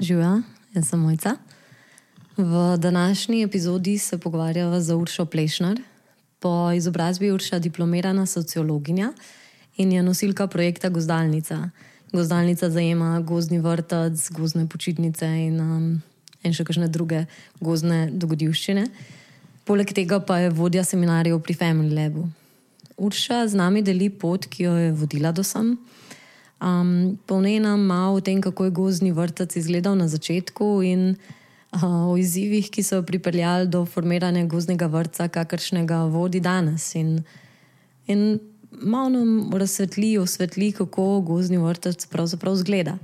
Živijo, jaz sem Mojca. V današnji epizodi se pogovarjava z Uršo Plešnar. Po izobrazbi je Urša diplomirana sociologinja in je nosilka projekta Gozdalnica. Gozdalnica zajema gozdni vrtec, gozdne počitnice in, um, in še kakšne druge gozdne dogodivščine. Poleg tega pa je vodja seminarjev pri Family Labu. Urša z nami deli pot, ki jo je vodila do sem. Um, Povnej nam malo o tem, kako je gozdni vrtec izgledal na začetku in uh, o izzivih, ki so pripeljali do formiranja gozdnega vrtca, kakršnega vodi danes. In, in malo nam razsvetli, osvetli, kako gozdni vrtec pravzaprav izgleda.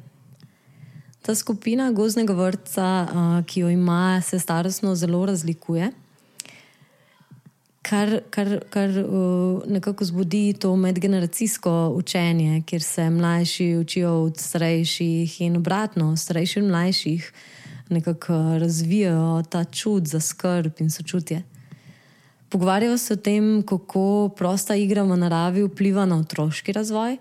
Ta skupina gozdnega vrtca, uh, ki jo ima, se starostno zelo razlikuje kar, kar, kar uh, nekako zbudi to medgeneracijsko učenje, kjer se mlajši učijo od starejših in obratno, starejši in mlajših nekako razvijajo ta čut za skrb in sočutje. Pogovarjajo se o tem, kako prosta igra v naravi vpliva na otroški razvoj,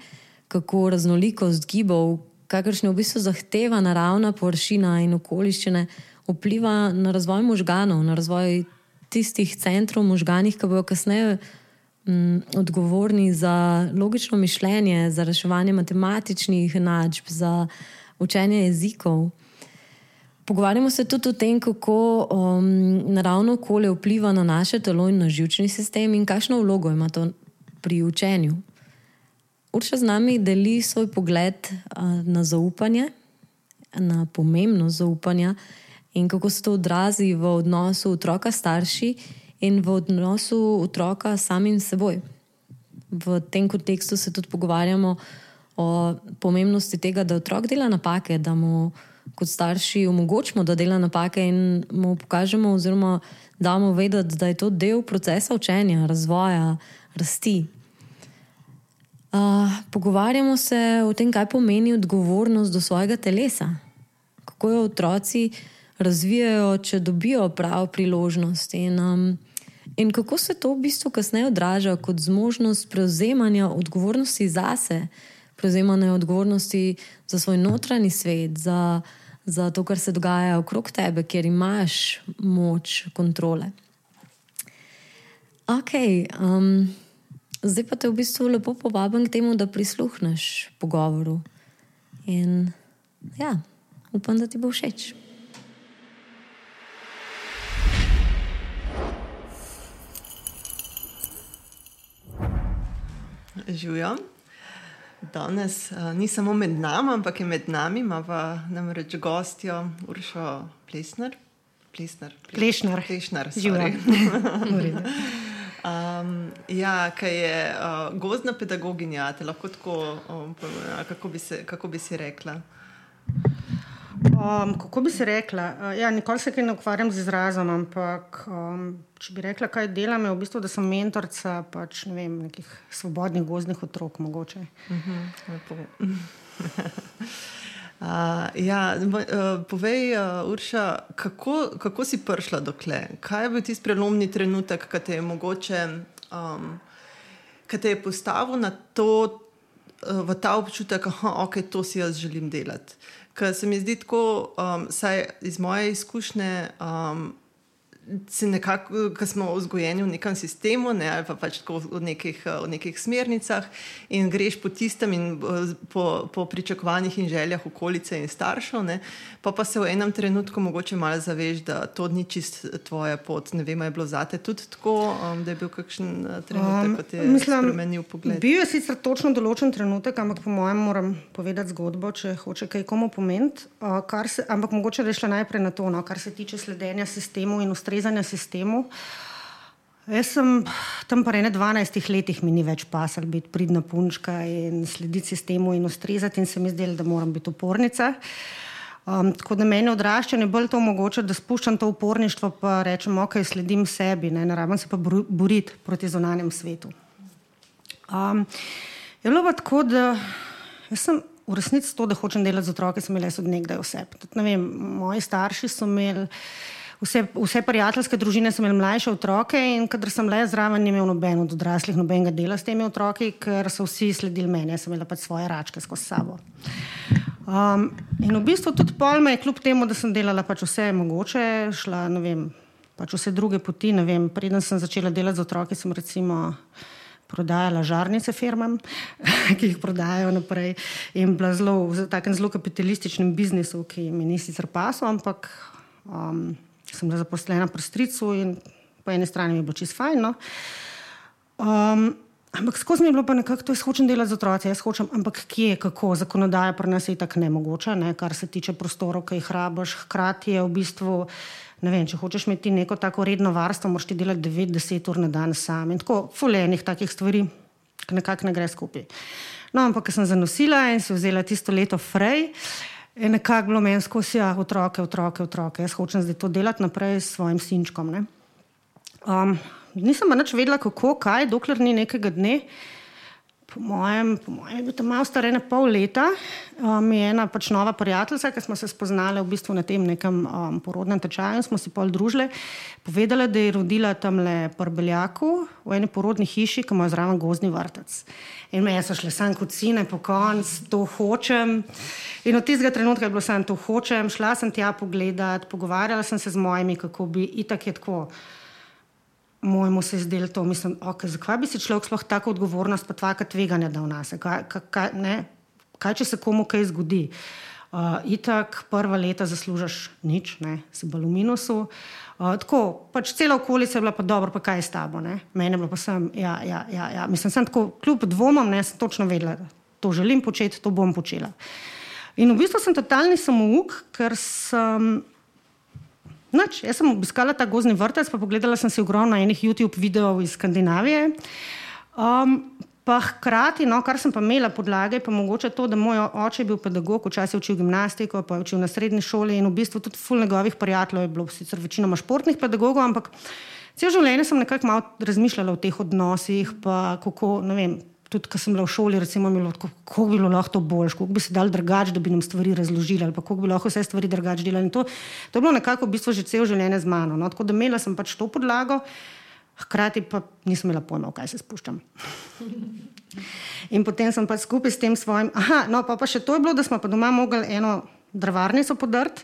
kako raznolikost gibov, kakršne v bistvu zahteva naravna površina in okoliščine, vpliva na razvoj možganov, na razvoj tistih centrov možganih, ki bodo kasneje um, odgovorni za logično mišljenje, za reševanje matematičnih enačb, za učenje jezikov. Pogovarjamo se tudi o tem, kako um, naravno okolje vpliva na naše telo in na žilčni sistem, in kakšno vlogo ima to pri učenju. Urša z nami deli svoj pogled uh, na zaupanje, na pomembnost zaupanja in kako se to odrazi v odnosu otroka s starši in v odnosu otroka samim seboj. V tem kontekstu se tudi pogovarjamo o pomembnosti tega, da otrok dela napake, da mu kot starši omogočimo, da dela napake in mu pokažemo, oziroma damo vedeti, da je to del procesa učenja, razvoja, rasti. Uh, pogovarjamo se o tem, kaj pomeni odgovornost do svojega telesa, kako jo otroci razvijajo, če dobijo pravo priložnost. In, um, in kako se to v bistvu kasneje odraža kot zmožnost prevzemanja odgovornosti zase, prevzemanja odgovornosti za svoj notranji svet, za, za to, kar se dogaja okrog tebe, ker imaš moč kontrole. Ok. Um, Zdaj pa te v bistvu lepo povabim k temu, da prisluhneš pogovoru. In ja, upam, da ti bo všeč. Živijo. Danes uh, ni samo med nami, ampak je med nami, imamo namreč gostjo Uršo Plesner. Plesner. Plešner. Plešner, Živijo. um, ja, kaj je uh, gozdna pedagoginja, te lahko tako, um, kako, bi se, kako bi si rekla? Um, kako bi se rekla? Uh, ja, nikoli se ne ukvarjam z izrazom, ampak um, če bi rekla, kaj delam, je v bistvu, da sem mentorica pač, ne vem, nekih svobodnih gozdnih otrok. Uh -huh, uh, ja, uh, povej, uh, Urša, kako, kako si prišla do tle? Kaj je bil tisti prelomni trenutek, ki te je mogoče, um, ki te je postavil na to, v ta občutek, da okay, to si jaz želim delati? Ker se mi zdi tako, um, saj iz moje izkušnje. Um, se nekako, ki smo vzgojeni v nekem sistemu, ne, ali pa pač v nekih, v nekih smernicah, in greš po tistem, in po, po pričakovanjih in željah okolice in staršev, ne, pa pa se v enem trenutku mogoče malo zaveš, da to ni čist tvoja pot. Ne vem, je bilo zate tudi tako, um, da je bil kakšen uh, trenutek, um, ki je spremenil pogled. Bil je sicer točno določen trenutek, ampak po mojem moram povedati zgodbo, če hoče kaj komu pomeniti. Uh, ampak mogoče šla najprej na to, no, kar se tiče sledenja sistemu in ustreznosti ustrezanja sistemu. Jaz sem tam po 12 letih, mi ni več pasal biti pridna punčka in slediti sistemu in ustrezati, in se mi zdelo, da moram biti upornica. Um, tako da meni odraščanje bolj to omogoča, da spuščam to uporništvo, pa rečem, ok, sledim sebi, ne, ne rabim se pa boriti proti zunanjem svetu. Um, je bilo pa tako, da sem v resnici to, da hočem delati z otroki, sem imel od nekdaj vse. Tudi, vem, moji starši so imeli vse, vse prijateljske družine so imeli mlajše otroke in kadar sem le zraven, ni imel noben od odraslih nobenega dela s temi otroki, ker so vsi sledili meni, jaz sem imela pač svoje račke skozi sabo. Um, in v bistvu tudi pol me je, kljub temu, da sem delala pač vse mogoče, šla vem, pač vse druge poti. Preden sem začela delati z otroki, sem recimo prodajala žarnice firmam, ki jih prodajajo naprej. In bila zelo v takem zelo kapitalističnem biznisu, ki mi ni sicer pasal, ampak um, sem bila zaposlena pri stricu in po eni strani mi je bilo čisto fajn. No. Um, Ampak skozi mi je bilo pa nekako, da jaz hočem delati z otroci, jaz hočem, ampak kje, kako, zakonodaja pri nas je tako nemogoča, ne, kar se tiče prostorov, ki jih rabaš. Hkrati je v bistvu, ne vem, če hočeš imeti neko tako redno varstvo, moraš ti delati 9-10 ur na dan sam in tako fulejnih takih stvari, ki nekako ne gre skupaj. No, ampak sem zanosila in si vzela tisto leto frej. Je nekako bilo meni skozi ja, otroke, otroke, otroke. Jaz hočem zdaj to delati naprej s svojim sinčkom. Um, nisem pa nič vedela, kako, kaj, dokler ni nekega dne. Po mojem, po mojem je bilo tam malo starejše, pol leta, um, je ena pač nova prijateljica, ki smo se spoznali v bistvu na tem nekem um, porodnem tečaju in smo si pol družili, povedala, da je rodila tam le prbeljaku v eni porodni hiši, ki ima zraven gozni vrtec. In me so šle sam kot sine po konc, to hočem. In od tistega trenutka je bilo samo to hočem, šla sem tja pogledat, pogovarjala sem se z mojimi, kako bi itak je tako mojemu se zdelo to, mislim, okay, zakaj bi si človek sploh tako odgovornost, pa tvaka tveganja dal nas, kaj, kaj, kaj če se komu kaj zgodi. Uh, itak prva leta zaslužiš nič, ne, si bolj v minusu. Uh, tako, pač cela okolica je bila pa dobro, pa kaj je s tabo, ne. Mene je bilo pa sem, ja, ja, ja, ja. mislim, sem tako, kljub dvomom, ne, sem točno vedela, to želim početi, to bom počela. In v bistvu sem totalni samouk, ker sem Nač, jaz sem obiskala ta gozni vrtec, pa pogledala sem si ogromno enih YouTube videov iz Skandinavije. Um, pa hkrati, no, kar sem pa imela podlage, pa mogoče to, da moj oče je bil pedagog, včasih učil gimnastiko, pa učil na srednji šoli in v bistvu tudi ful njegovih prijateljev je bilo, sicer večinoma športnih pedagogov, ampak cel življenje sem nekako malo razmišljala o teh odnosih, pa kako, ne vem, tudi ko sem bila v šoli, recimo, bilo, kako bi bilo lahko bolj, kako bi se dal drugače, da bi nam stvari razložili, ali kako bi lahko vse stvari drugače delali. To, to je bilo nekako v bistvu že cel življenje z mano. No? Tako da imela sem pač to podlago, hkrati pa nisem imela pojma, kaj se spuščam. In potem sem pa skupaj s tem svojim. Aha, no, pa, pa še to je bilo, da smo pa doma mogli eno drvarnico podrt.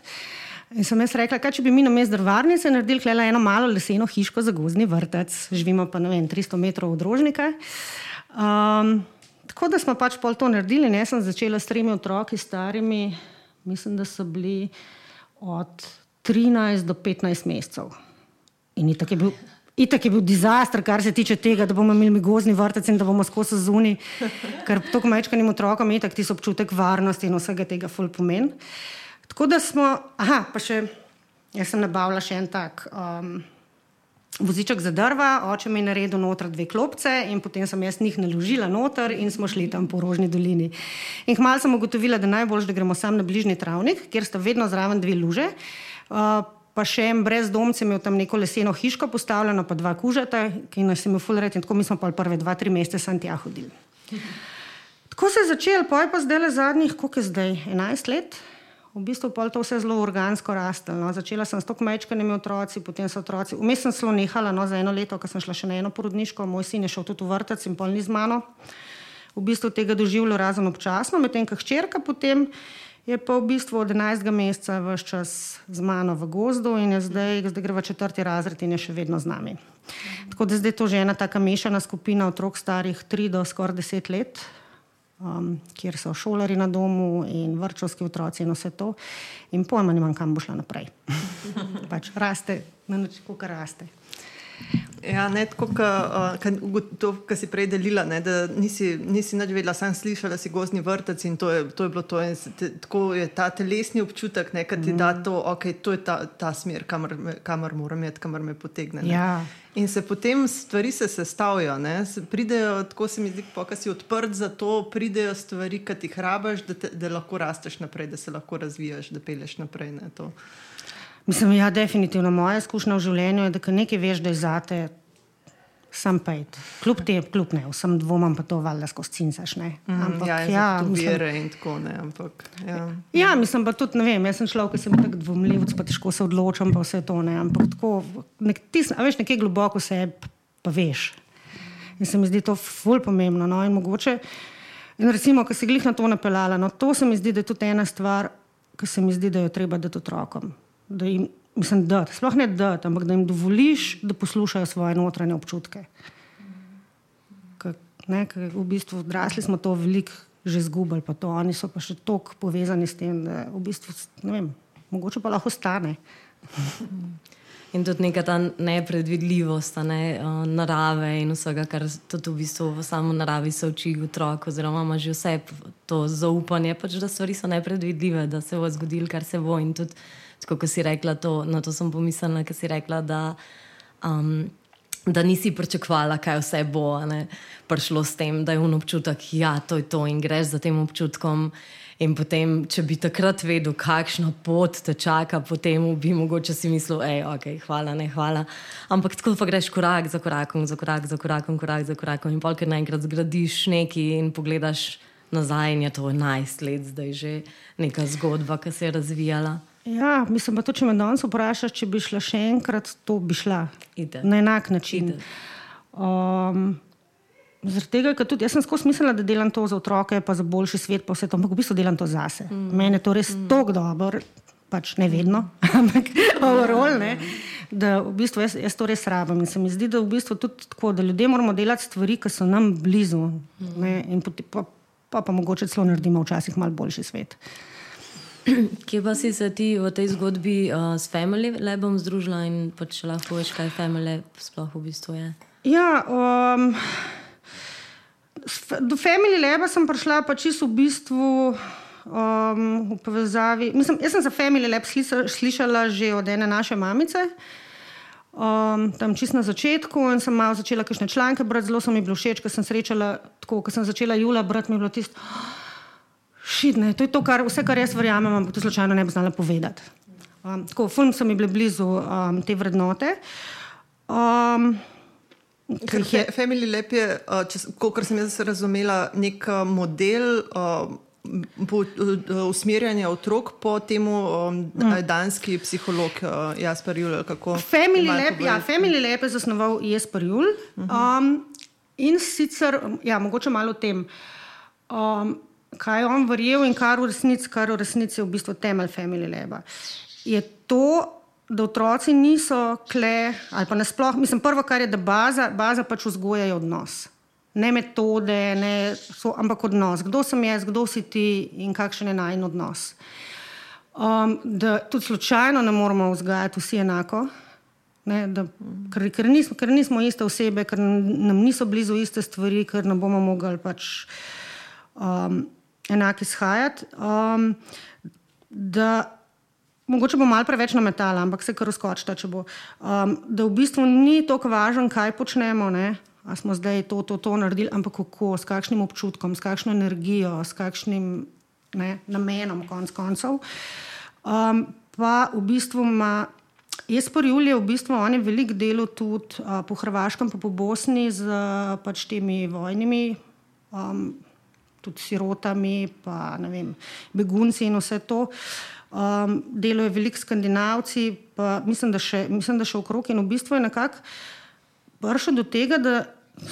In sem jaz rekla, kaj če bi mi na mestu drvarnice naredili eno malo leseno hiško za gozni vrtec, živimo pa ne vem, 300 metrov od rožnika. Um, tako da smo pač pol to naredili. Ne? Sem začela s tremi otroki, starimi, mislim, da so bili od 13 do 15 mesecev. In itak je bil. Itak je bil dizaster, kar se tiče tega, da bomo imeli gozni vrtec in da bomo skozi zunaj, ker tako majčkanim otrokom je tako tisto občutek varnosti in vsega tega ful pomen. Tako da smo, aha, pa še, jaz sem nabavila še en tak. Um, voziček za drva, oče mi je naredil noter dve klopce in potem sem jaz njih naložila noter in smo šli tam po Rožni dolini. In hmalo sem ugotovila, da najbolj, da gremo sam na bližnji travnik, kjer sta vedno zraven dve luže. Uh, Pa še en brezdomce imel tam neko leseno hiško postavljeno, pa dva kužata, ki nas je imel fulred in tako mi smo pa prve dva, tri mesece sem tja hodili. Tako se je začel, pa je pa zdaj le zadnjih, koliko je zdaj, 11 let, v bistvu pa to vse zelo organsko rastel. No. Začela sem s to kmečkanimi otroci, potem so otroci. Vmes sem zelo nehala no, za eno leto, ker sem šla še na eno porodniško, moj sin je šel tudi v vrtec in pol ni z mano. V bistvu tega doživljam razen občasno, medtem ko hčerka potem je pa v bistvu od 11. meseca vse čas z mano v gozdu in je zdaj, zdaj gre v četrti razred in je še vedno z nami. Tako da zdaj to že ena taka mešana skupina otrok starih 3 do skoraj 10 let um, kjer so šolari na domu in vrčovski otroci in vse to. In pojma nimam, kam bo šla naprej. pač raste, na način, kako raste. Ja, ne, tako, kar si prej delila, ne, da nisi, nisi nič vedela, samo slišala si gozni vrtec in to je, to je bilo to. Te, tako je ta telesni občutek, da ti mm. da to, okay, to je ta, ta smer, kamor, kamor moram iti, kamor me potegne. Ja. In se potem stvari se sestavljajo. Pridejo, tako se mi zdi, da si odprt za to, pridejo stvari, ki ti jih rabaš, da, te, da lahko rasteš naprej, da se lahko razvijaš, da peleš naprej. Ne, Mislim, ja, definitivno moja izkušnja v življenju je, da nekaj veš, da je zate. Sam pejt, kljub te, kljub ne, vsem dvomam pa to valjda skozi cincaš, ne. Mhm, ampak, mm, ja, ja mislim, in tako ne, ampak, ja. ja, mislim pa tudi, ne vem, jaz sem človek, ki sem tako dvomljiv, pa težko se odločam, pa vse to, ne, ampak tako, nek, ti, a veš, nekje globoko se pa veš. In se mi zdi to ful pomembno, no, in mogoče, In recimo, ko se glih na to napeljala, no, to se mi zdi, da je tudi ena stvar, ki se mi zdi, da jo treba dati otrokom. Da jim, mislim, da sploh ne da, ampak da jim dovoliš, da poslušajo svoje notranje občutke. K, ne, v bistvu odrasli smo to veliko že izgubili, pa to oni so pa še tako povezani s tem, da v bistvu, ne vem, mogoče pa lahko stane. In tudi neka ta nepredvidljivost ne, uh, narave in vsega, kar tudi v bistvu v samo naravi se uči otrok, oziroma ima že vse to zaupanje, pač, da stvari so nepredvidljive, da se bo zgodilo, kar se bo. In tudi, kot si rekla, to, na to sem pomislila, ker si rekla, da. Um, Da nisi pričakovala, kaj vse bo ne, prišlo s tem, da je un občutek, da ja, je to, to in greš za tem občutkom. In potem, če bi takrat vedel, kakšna pot te čaka, potem bi mogoče si mislil, da je ok, hvala, ne hvala. Ampak tako pa greš korak za korakom, za korak za korakom, korak za korakom. In pa ker naenkrat zgradiš nekaj in pogledaš nazaj, in je to 11 let, zdaj že neka zgodba, ki se je razvijala. Ja, mislim pa to, če me danes vprašaš, če bi šla še enkrat, to bi šla Ide. na enak način. Um, Zaradi tega, ker tudi jaz sem skozi mislila, da delam to za otroke, pa za boljši svet, pa vse to, ampak v bistvu delam to zase. Mm. Mene je to res mm. tako dobro, pač ne vedno, ampak overall, ne, da v bistvu jaz, jaz to res rabim. In se mi zdi, da v bistvu tudi tako, da ljudje moramo delati stvari, ki so nam blizu. Mm. Ne, in poti, pa, pa, pa mogoče celo naredimo včasih malo boljši svet. Kje pa si se ti v tej zgodbi uh, s Family Labom združila in pa če lahko veš, kaj Family Lab sploh v bistvu je? Ja, um, do Family Laba sem prišla pa čisto v bistvu um, v povezavi. Mislim, jaz sem za Family Lab slišala že od ene naše mamice. Um, tam čist na začetku in sem malo začela kakšne članke brati, zelo so mi bilo všeč, ker sem srečala, tako, ko sem začela Jula brati, mi je bilo tisto, šitne, to je to, kar, vse, kar jaz verjamem, ampak to slučajno ne bi znala povedati. Um, tako, film so mi bili blizu um, te vrednote. Um, Ker je Family Lab, je, kot sem jaz razumela, nek model usmerjanja otrok po tem mm. danski psiholog Jasper Jul. Family Lab, ja, Family Lab je zasnoval Jasper Jul. Uh -huh. um, in sicer, ja, mogoče malo o tem, um, kaj je on verjel in kar v resnici, kar v resnici je v bistvu temelj Family Laba. Je to, da otroci niso kle, ali pa nasplošno, mislim, prvo, kar je, da baza, baza pač vzgoja je odnos. Ne metode, ne, so, ampak odnos. Kdo sem jaz, kdo si ti in kakšen je najn odnos. Um, da tudi slučajno ne moramo vzgajati vsi enako, ne, da, ker, ker, nismo, ker nismo iste osebe, ker nam niso blizu iste stvari, ker ne bomo mogli pač um, enako izhajati. Um, da, Mogoče bo malo preveč nametala, ampak se kar razkočita. Um, da v bistvu ni tako važno, kaj počnemo, ne? a smo zdaj to, to, to naredili, ampak kako, s kakšnim občutkom, s kakšno energijo, s kakšnim ne, namenom, konc koncev. Um, pa v bistvu ima. Pa Julija, v bistvu oni veliko delo tudi uh, po Hrvaškem, pa po Bosni z uh, pač temi vojnimi, um, tudi sirotami, pa vem, begunci in vse to. Uh, um, delo je veliko skandinavci, pa mislim, da še, mislim, da še okrog. In v bistvu je nekako prišlo do tega, da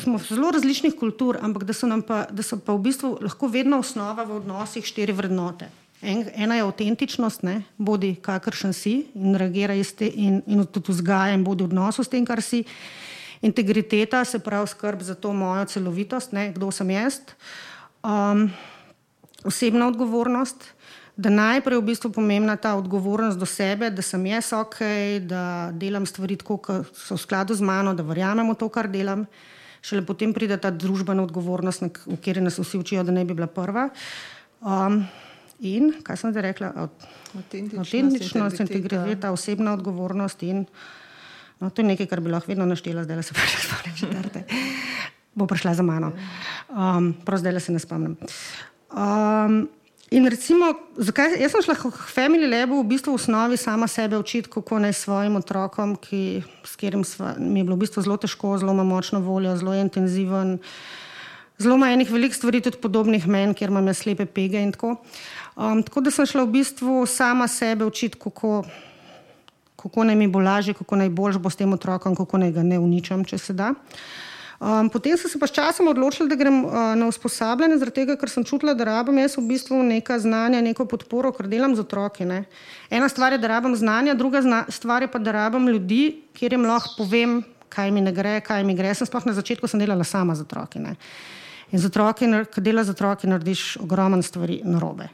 smo zelo različnih kultur, ampak da so, pa, da so pa v bistvu lahko vedno osnova v odnosih štiri vrednote. En, ena je avtentičnost, ne, bodi kakršen si in reagira iste in, in tudi vzgaja in bodi odnosu s tem, kar si. Integriteta, se pravi skrb za to mojo celovitost, ne, kdo sem jaz. Um, osebna odgovornost, da najprej je v bistvu pomembna ta odgovornost do sebe, da sem jaz ok, da delam stvari tako, kot so v skladu z mano, da verjamem v to, kar delam. Šele potem pride ta družbena odgovornost, v kateri nas vsi učijo, da ne bi bila prva. Um, in, kaj sem zdaj rekla? Autentičnost, integriteta, osebna odgovornost. In, no, to je nekaj, kar bi lahko vedno naštela, zdaj se pa še spomnim četrte. Bo prišla za mano. Um, prav zdaj se ne spomnim. Um, In recimo, zakaj jaz sem šla v Family Lab v bistvu v osnovi sama sebe učiti, kako naj svojim otrokom, ki, s katerim sva, mi je bilo v bistvu zelo težko, zelo ima močno voljo, zelo intenziven, zelo ima enih velikih stvari, tudi podobnih meni, ker imam slepe pege in tako. Um, tako da sem šla v bistvu sama sebe učiti, kako, kako naj mi bo lažje, kako naj boljš bo s tem otrokom, kako naj ga ne uničam, če se da. Um, potem sem se pa s časom odločila, da grem uh, na usposabljanje, zaradi tega, ker sem čutila, da rabim jaz v bistvu neka znanja, neko podporo, ker delam z otroki. Ne. Ena stvar je, da rabim znanja, druga zna stvar je pa, da rabim ljudi, kjer jim lahko povem, kaj mi ne gre, kaj mi gre. Sem sploh na začetku sem delala sama z otroki. Ne. In z otroki, ko delaš z otroki, narediš ogromno stvari narobe.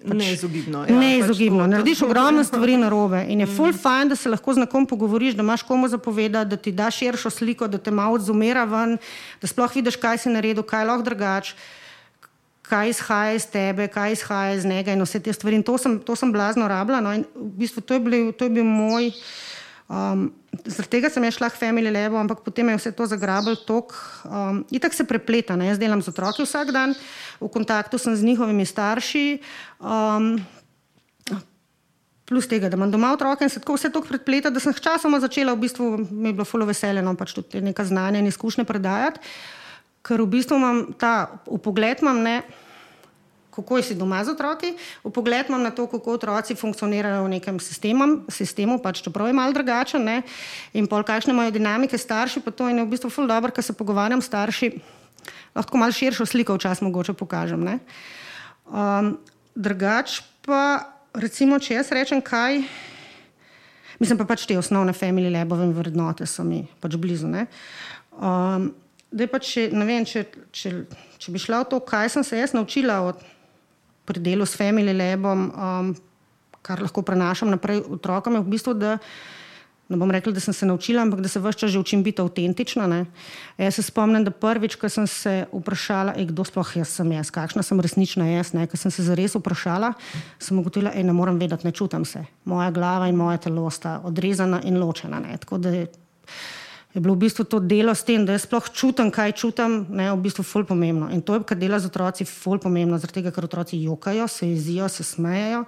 Pač, neizogibno. Ja, neizogibno. Pač Narediš ogromno stvari na robe in je mm. full fajn, da se lahko z nekom pogovoriš, da imaš komu zapovedati, da ti daš širšo sliko, da te malo odzumera ven, da sploh vidiš, kaj si naredil, kaj lahko drugače, kaj izhaja iz tebe, kaj izhaja iz njega in vse te stvari. In to sem, to sem blazno rabila. No? V bistvu to je, bil, to je bil moj. Um, zaradi tega sem šla k Family Levo, ampak potem je vse to zagrabil tok. Um, Itak se prepleta, ne? jaz delam z otroki vsak dan, v kontaktu sem z njihovimi starši. Um, Plus tega, da imam doma otroke in se tako vse to prepleta, da sem časoma začela, v bistvu mi je bilo fulo veselje, no pač tudi nekaj znanja in izkušnje predajati, ker v bistvu imam ta upogled, imam ne kako si doma z otroki, v pogled imam na to, kako otroci funkcionirajo v nekem sistemu, sistemu pač čeprav je malo drugačen, ne? in pol kakšne imajo dinamike starši, pa to je v bistvu ful dobro, ker se pogovarjam starši, lahko malo širšo sliko včasih mogoče pokažem. Um, drugač pa, recimo, če jaz rečem kaj, mislim pa pač te osnovne family lebove in vrednote so mi pač blizu. Um, da je pač, ne vem, če, če, če bi šla v to, kaj sem se jaz naučila od pri delu s Family Labom, um, kar lahko prenašam naprej otrokom, je v bistvu, da ne bom rekla, da sem se naučila, ampak da se vse čas že učim biti avtentična. Ne. Jaz se spomnim, da prvič, ko sem se vprašala, kdo sploh jaz sem jaz, kakšna sem resnična jaz, ko sem se zares vprašala, sem ugotovila, da ne morem vedeti, ne čutim se. Moja glava in moje telo sta odrezana in ločena. Ne. Tako da je bilo v bistvu to delo s tem, da jaz sploh čutim, kaj čutim, ne, v bistvu ful pomembno. In to je, kar dela z otroci, ful pomembno, zaradi tega, ker otroci jokajo, se jezijo, se smejajo.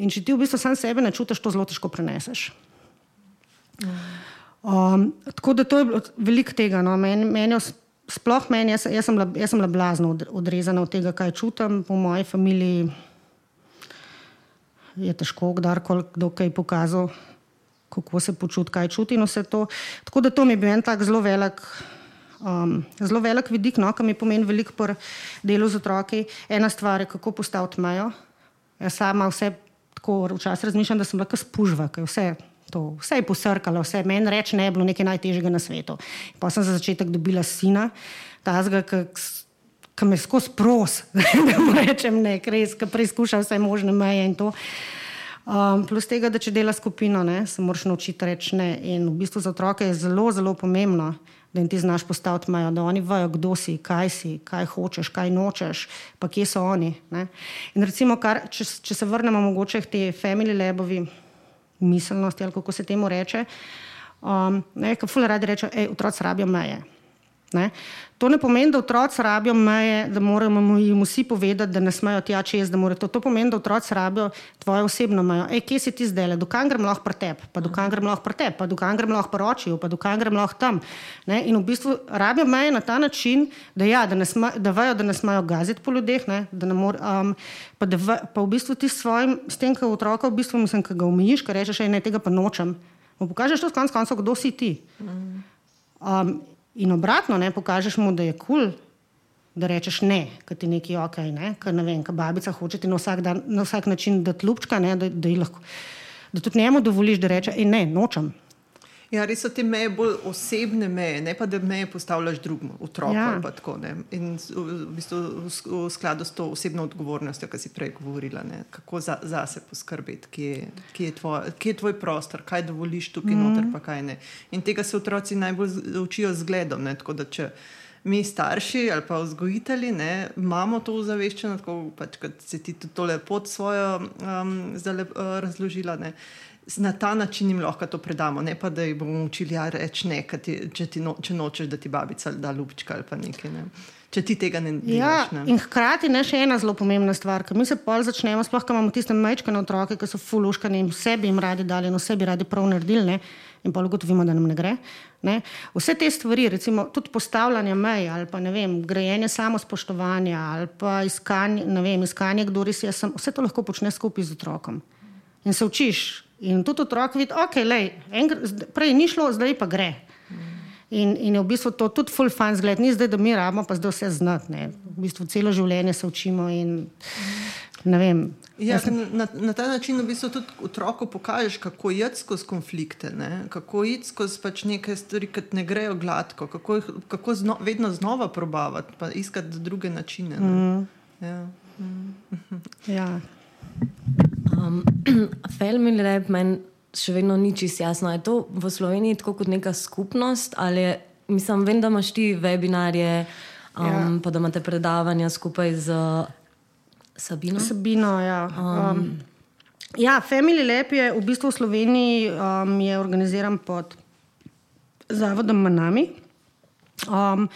In če ti v bistvu sam sebe ne čutiš, to zelo težko preneseš. Um, tako da to je veliko tega. No. Meni, meni, sploh meni, jaz, jaz, sem bila, jaz sem bila blazno odrezana od tega, kaj čutim. Po moji familiji je težko, kdorkoli kdo kaj pokazal kako se počuti, kaj čuti in vse to. Tako da to mi je bil en tak zelo velik. Um, zelo velik vidik, no, ki mi pomeni veliko por delu z otroki. Ena stvar je, kako postaviti mejo. Jaz sama vse tako včasih razmišljam, da sem lahko spužva, ker vse, vse je posrkalo, vse meni reče, ne je bilo nekaj najtežjega na svetu. Pa sem za začetek dobila sina, tazga, ki me skozi pros, da mu rečem ne, res, ki preizkuša vse možne meje in to. Um, plus tega, da če dela skupino, ne, se moraš naučiti reči ne. In v bistvu za otroke je zelo, zelo pomembno, da jim ti znaš postaviti mejo, da oni vejo, kdo si, kaj si, kaj hočeš, kaj nočeš, pa kje so oni. Ne. In recimo, kar, če, če se vrnemo mogoče k tej family labovi miselnosti, ali kako se temu reče, um, ne, kaj fule radi reče, hej, otroci rabijo meje. Ne. To ne pomeni, da otroci rabijo meje, da moramo jim vsi povedati, da ne smejo tja čez. To, to pomeni, da otroci rabijo tvojo osebno mejo. Ej, kje si ti zdaj, dokaj grem lahko pri tebi, pa dokaj grem lahko pri tebi, pa dokaj grem lahko pri očiju, pa dokaj grem lahko tam. Ne? In v bistvu rabijo meje na ta način, da, ja, da, sme, da vejo, da ne smejo gaziti po ljudeh, da mor, um, pa, da ve, pa v bistvu ti s svojim, s tem, kar otroka v bistvu mislim, ki ga umijiš, kar rečeš, ne tega pa nočem. Mu pokažeš to s konc koncev, kdo si ti. Um, In obratno, ne, pokažeš mu, da je kul, cool, da rečeš ne, ker ti nekaj ok, ne, ker ne vem, ker babica hoče ti na vsak, dan, na vsak način dati lupčka, ne, da, da, lahko, da tudi njemu dovoliš, da reče, ne, nočem. Ja, res so te meje bolj osebne meje, ne pa da meje postavljaš drugemu, otroku. Ja. Tako, in v, bistvu, v skladu s to osebno odgovornostjo, ki si prej govorila, ne? kako za, za se poskrbeti, kje, kje, je tvoj, kje je tvoj prostor, kaj dovoliš tukaj mm. noter, pa kaj ne. In tega se otroci najbolj učijo z gledom. Tako da če mi, starši ali pa vzgojitelji, ne, imamo to ozaveščeno, tako pač, kot si ti to lepo svojo um, zdaj uh, razložila. Ne? Na ta način jim lahko to predamo, ne pa da jih bomo učili, ja, reč ne, ti, če, ti no, če nočeš, da ti babica da lupčka ali pa nekaj. Ne. Če ti tega ne delaš. Ja, ne. In hkrati je še ena zelo pomembna stvar, ker mi se pol začnemo, sploh ko imamo tiste majčke na otroke, ki so fuluškani in vse bi jim radi dali in vse bi radi prav naredili. Ne. In pa ugotovimo, da nam ne gre. Ne? Vse te stvari, recimo tudi postavljanje mej, ali pa vem, grejenje samospoštovanja, ali pa iskanje, vem, iskanje kdo res je, sem, vse to lahko počneš skupaj z otrokom. In se učiš, In tudi otrok vidi, da okay, je prej ni šlo, zdaj pa gre. In, in je v bistvu to tudi full fun zgled, ni zdaj, da mi rabimo pa zdaj vse znati. Ne. V bistvu celo življenje se učimo in ne vem. Ja, na, na ta način v bistvu tudi otroku pokažeš, kako je skozi konflikte, ne? kako je skozi pač neke stvari, ki ne grejo gladko, kako, jih- kako zno, vedno znova probavati, pa iskati druge načine. Mm. Ja. Ja. Um, Family Lab meni še vedno ni čisto jasno. Je to v Sloveniji tako kot neka skupnost ali je, mislim, vem, da imaš ti webinarje, um, Ja. pa da imate predavanja skupaj z Sabino. Sabino, ja. Um, ja, Family Lab je v bistvu v Sloveniji um, je organiziran pod Zavodom Manami. Um,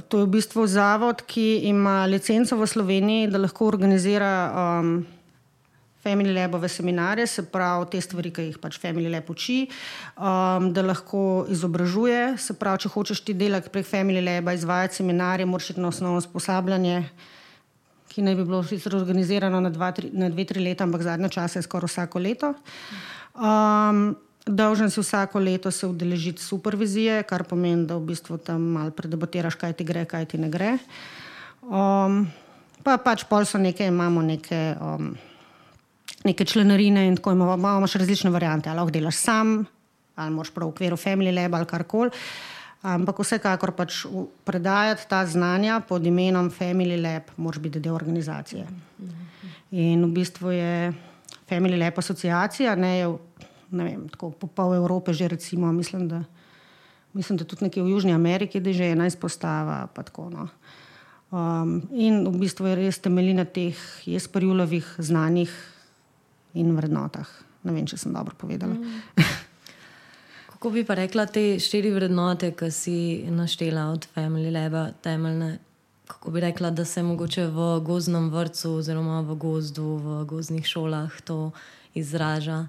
to je v bistvu zavod, ki ima licenco v Sloveniji, da lahko organizira um, Family Labove seminarje, se pravi te stvari, ki jih pač Family Lab uči, um, da lahko izobražuje. Se pravi, če hočeš ti delati prek Family Laba, izvajati seminarje, moraš iti na osnovno usposabljanje, ki naj bi bilo sicer organizirano na, dva, tri, na dve, tri leta, ampak zadnje čase je skoraj vsako leto. Um, Dolžen si vsako leto se udeležiti supervizije, kar pomeni, da v bistvu tam malo predebatiraš, kaj ti gre, kaj ti ne gre. Um, pa pač pol so neke, imamo neke, um, neke članarine in tako imamo, imamo še različne variante. Ali lahko delaš sam, ali moraš prav v okviru Family Lab ali karkoli. Ampak vsekakor pač predajati ta znanja pod imenom Family Lab, moraš biti del organizacije. In v bistvu je Family Lab asociacija, ne, ne vem, tako po pol Evrope že recimo, mislim, da, mislim, da tudi nekje v Južni Ameriki, da je že ena izpostava. pa Tako, no. um, in v bistvu je res temelji na teh Jesperjulovih znanjih in vrednotah. Ne vem, če sem dobro povedala. Mm. Kako bi pa rekla te štiri vrednote, ki si naštela od Family Laba, temeljne? Kako bi rekla, da se mogoče v gozdnem vrtu, oziroma v gozdu, v gozdnih šolah to izraža?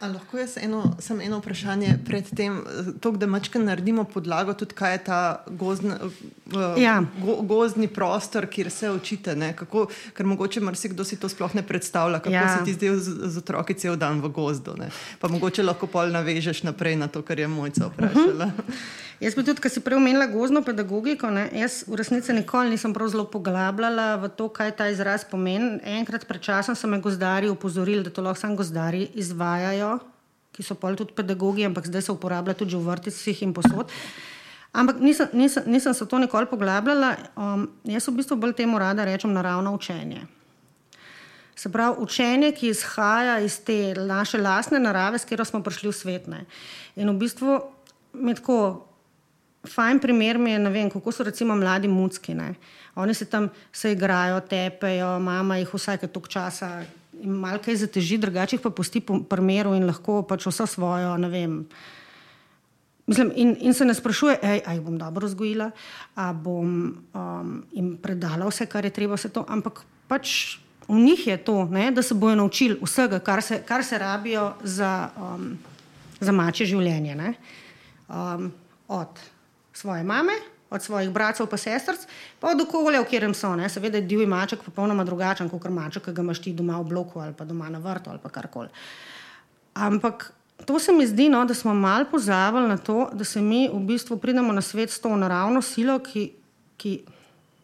A lahko jaz eno, samo eno vprašanje pred tem, to, da mačka naredimo podlago, tudi kaj je ta gozdna, uh, Ja. go, gozdni prostor, kjer se učite. ne? Kako, ker mogoče marsikdo si to sploh ne predstavlja, kako Ja. ja. se ti zdi z, z otroki cel dan v gozdu. Ne? Pa mogoče lahko pol navežeš naprej na to, kar je mojca vprašala. Uh -huh. Jaz bi tudi, ker si prej omenila gozdno pedagogiko, ne, jaz v resnici nikoli nisem prav zelo poglabljala v to, kaj ta izraz pomeni. Enkrat pred časom so me gozdarji upozorili, da to lahko samo gozdarji izvajajo, ki so pol tudi pedagogi, ampak zdaj se uporablja tudi v vrtcih in posod. Ampak nisem, nisem, nisem se to nikoli poglabljala. Um, jaz v bistvu bolj temu rada rečem naravno učenje. Se pravi, učenje, ki izhaja iz te naše lastne narave, s katero smo prišli v svet. Ne. In v bistvu mi tako. Fajn primer mi je, vem, kako so recimo mladi mucki. Ne. Oni se tam se igrajo, tepejo, mama jih vsake tok časa in malo kaj zateži, drugače jih pa pusti po primeru in lahko pač vso svojo. Mislim, in, in se ne sprašuje, ali jih bom dobro vzgojila, ali bom um, jim predala vse, kar je treba, to, ampak pač v njih je to, ne, da se bojo naučili vsega, kar se, kar se rabijo za, um, za mače življenje. Um, od svoje mame, od svojih bratov in sestrc, pa od okolja, v katerem so. Ne. Seveda je divji maček popolnoma drugačen kot maček, ki ga imaš ti doma v bloku ali pa doma na vrtu ali karkoli. Ampak to se mi zdi, no, da smo malo pozabili na to, da se mi v bistvu pridemo na svet s to naravno silo, ki, ki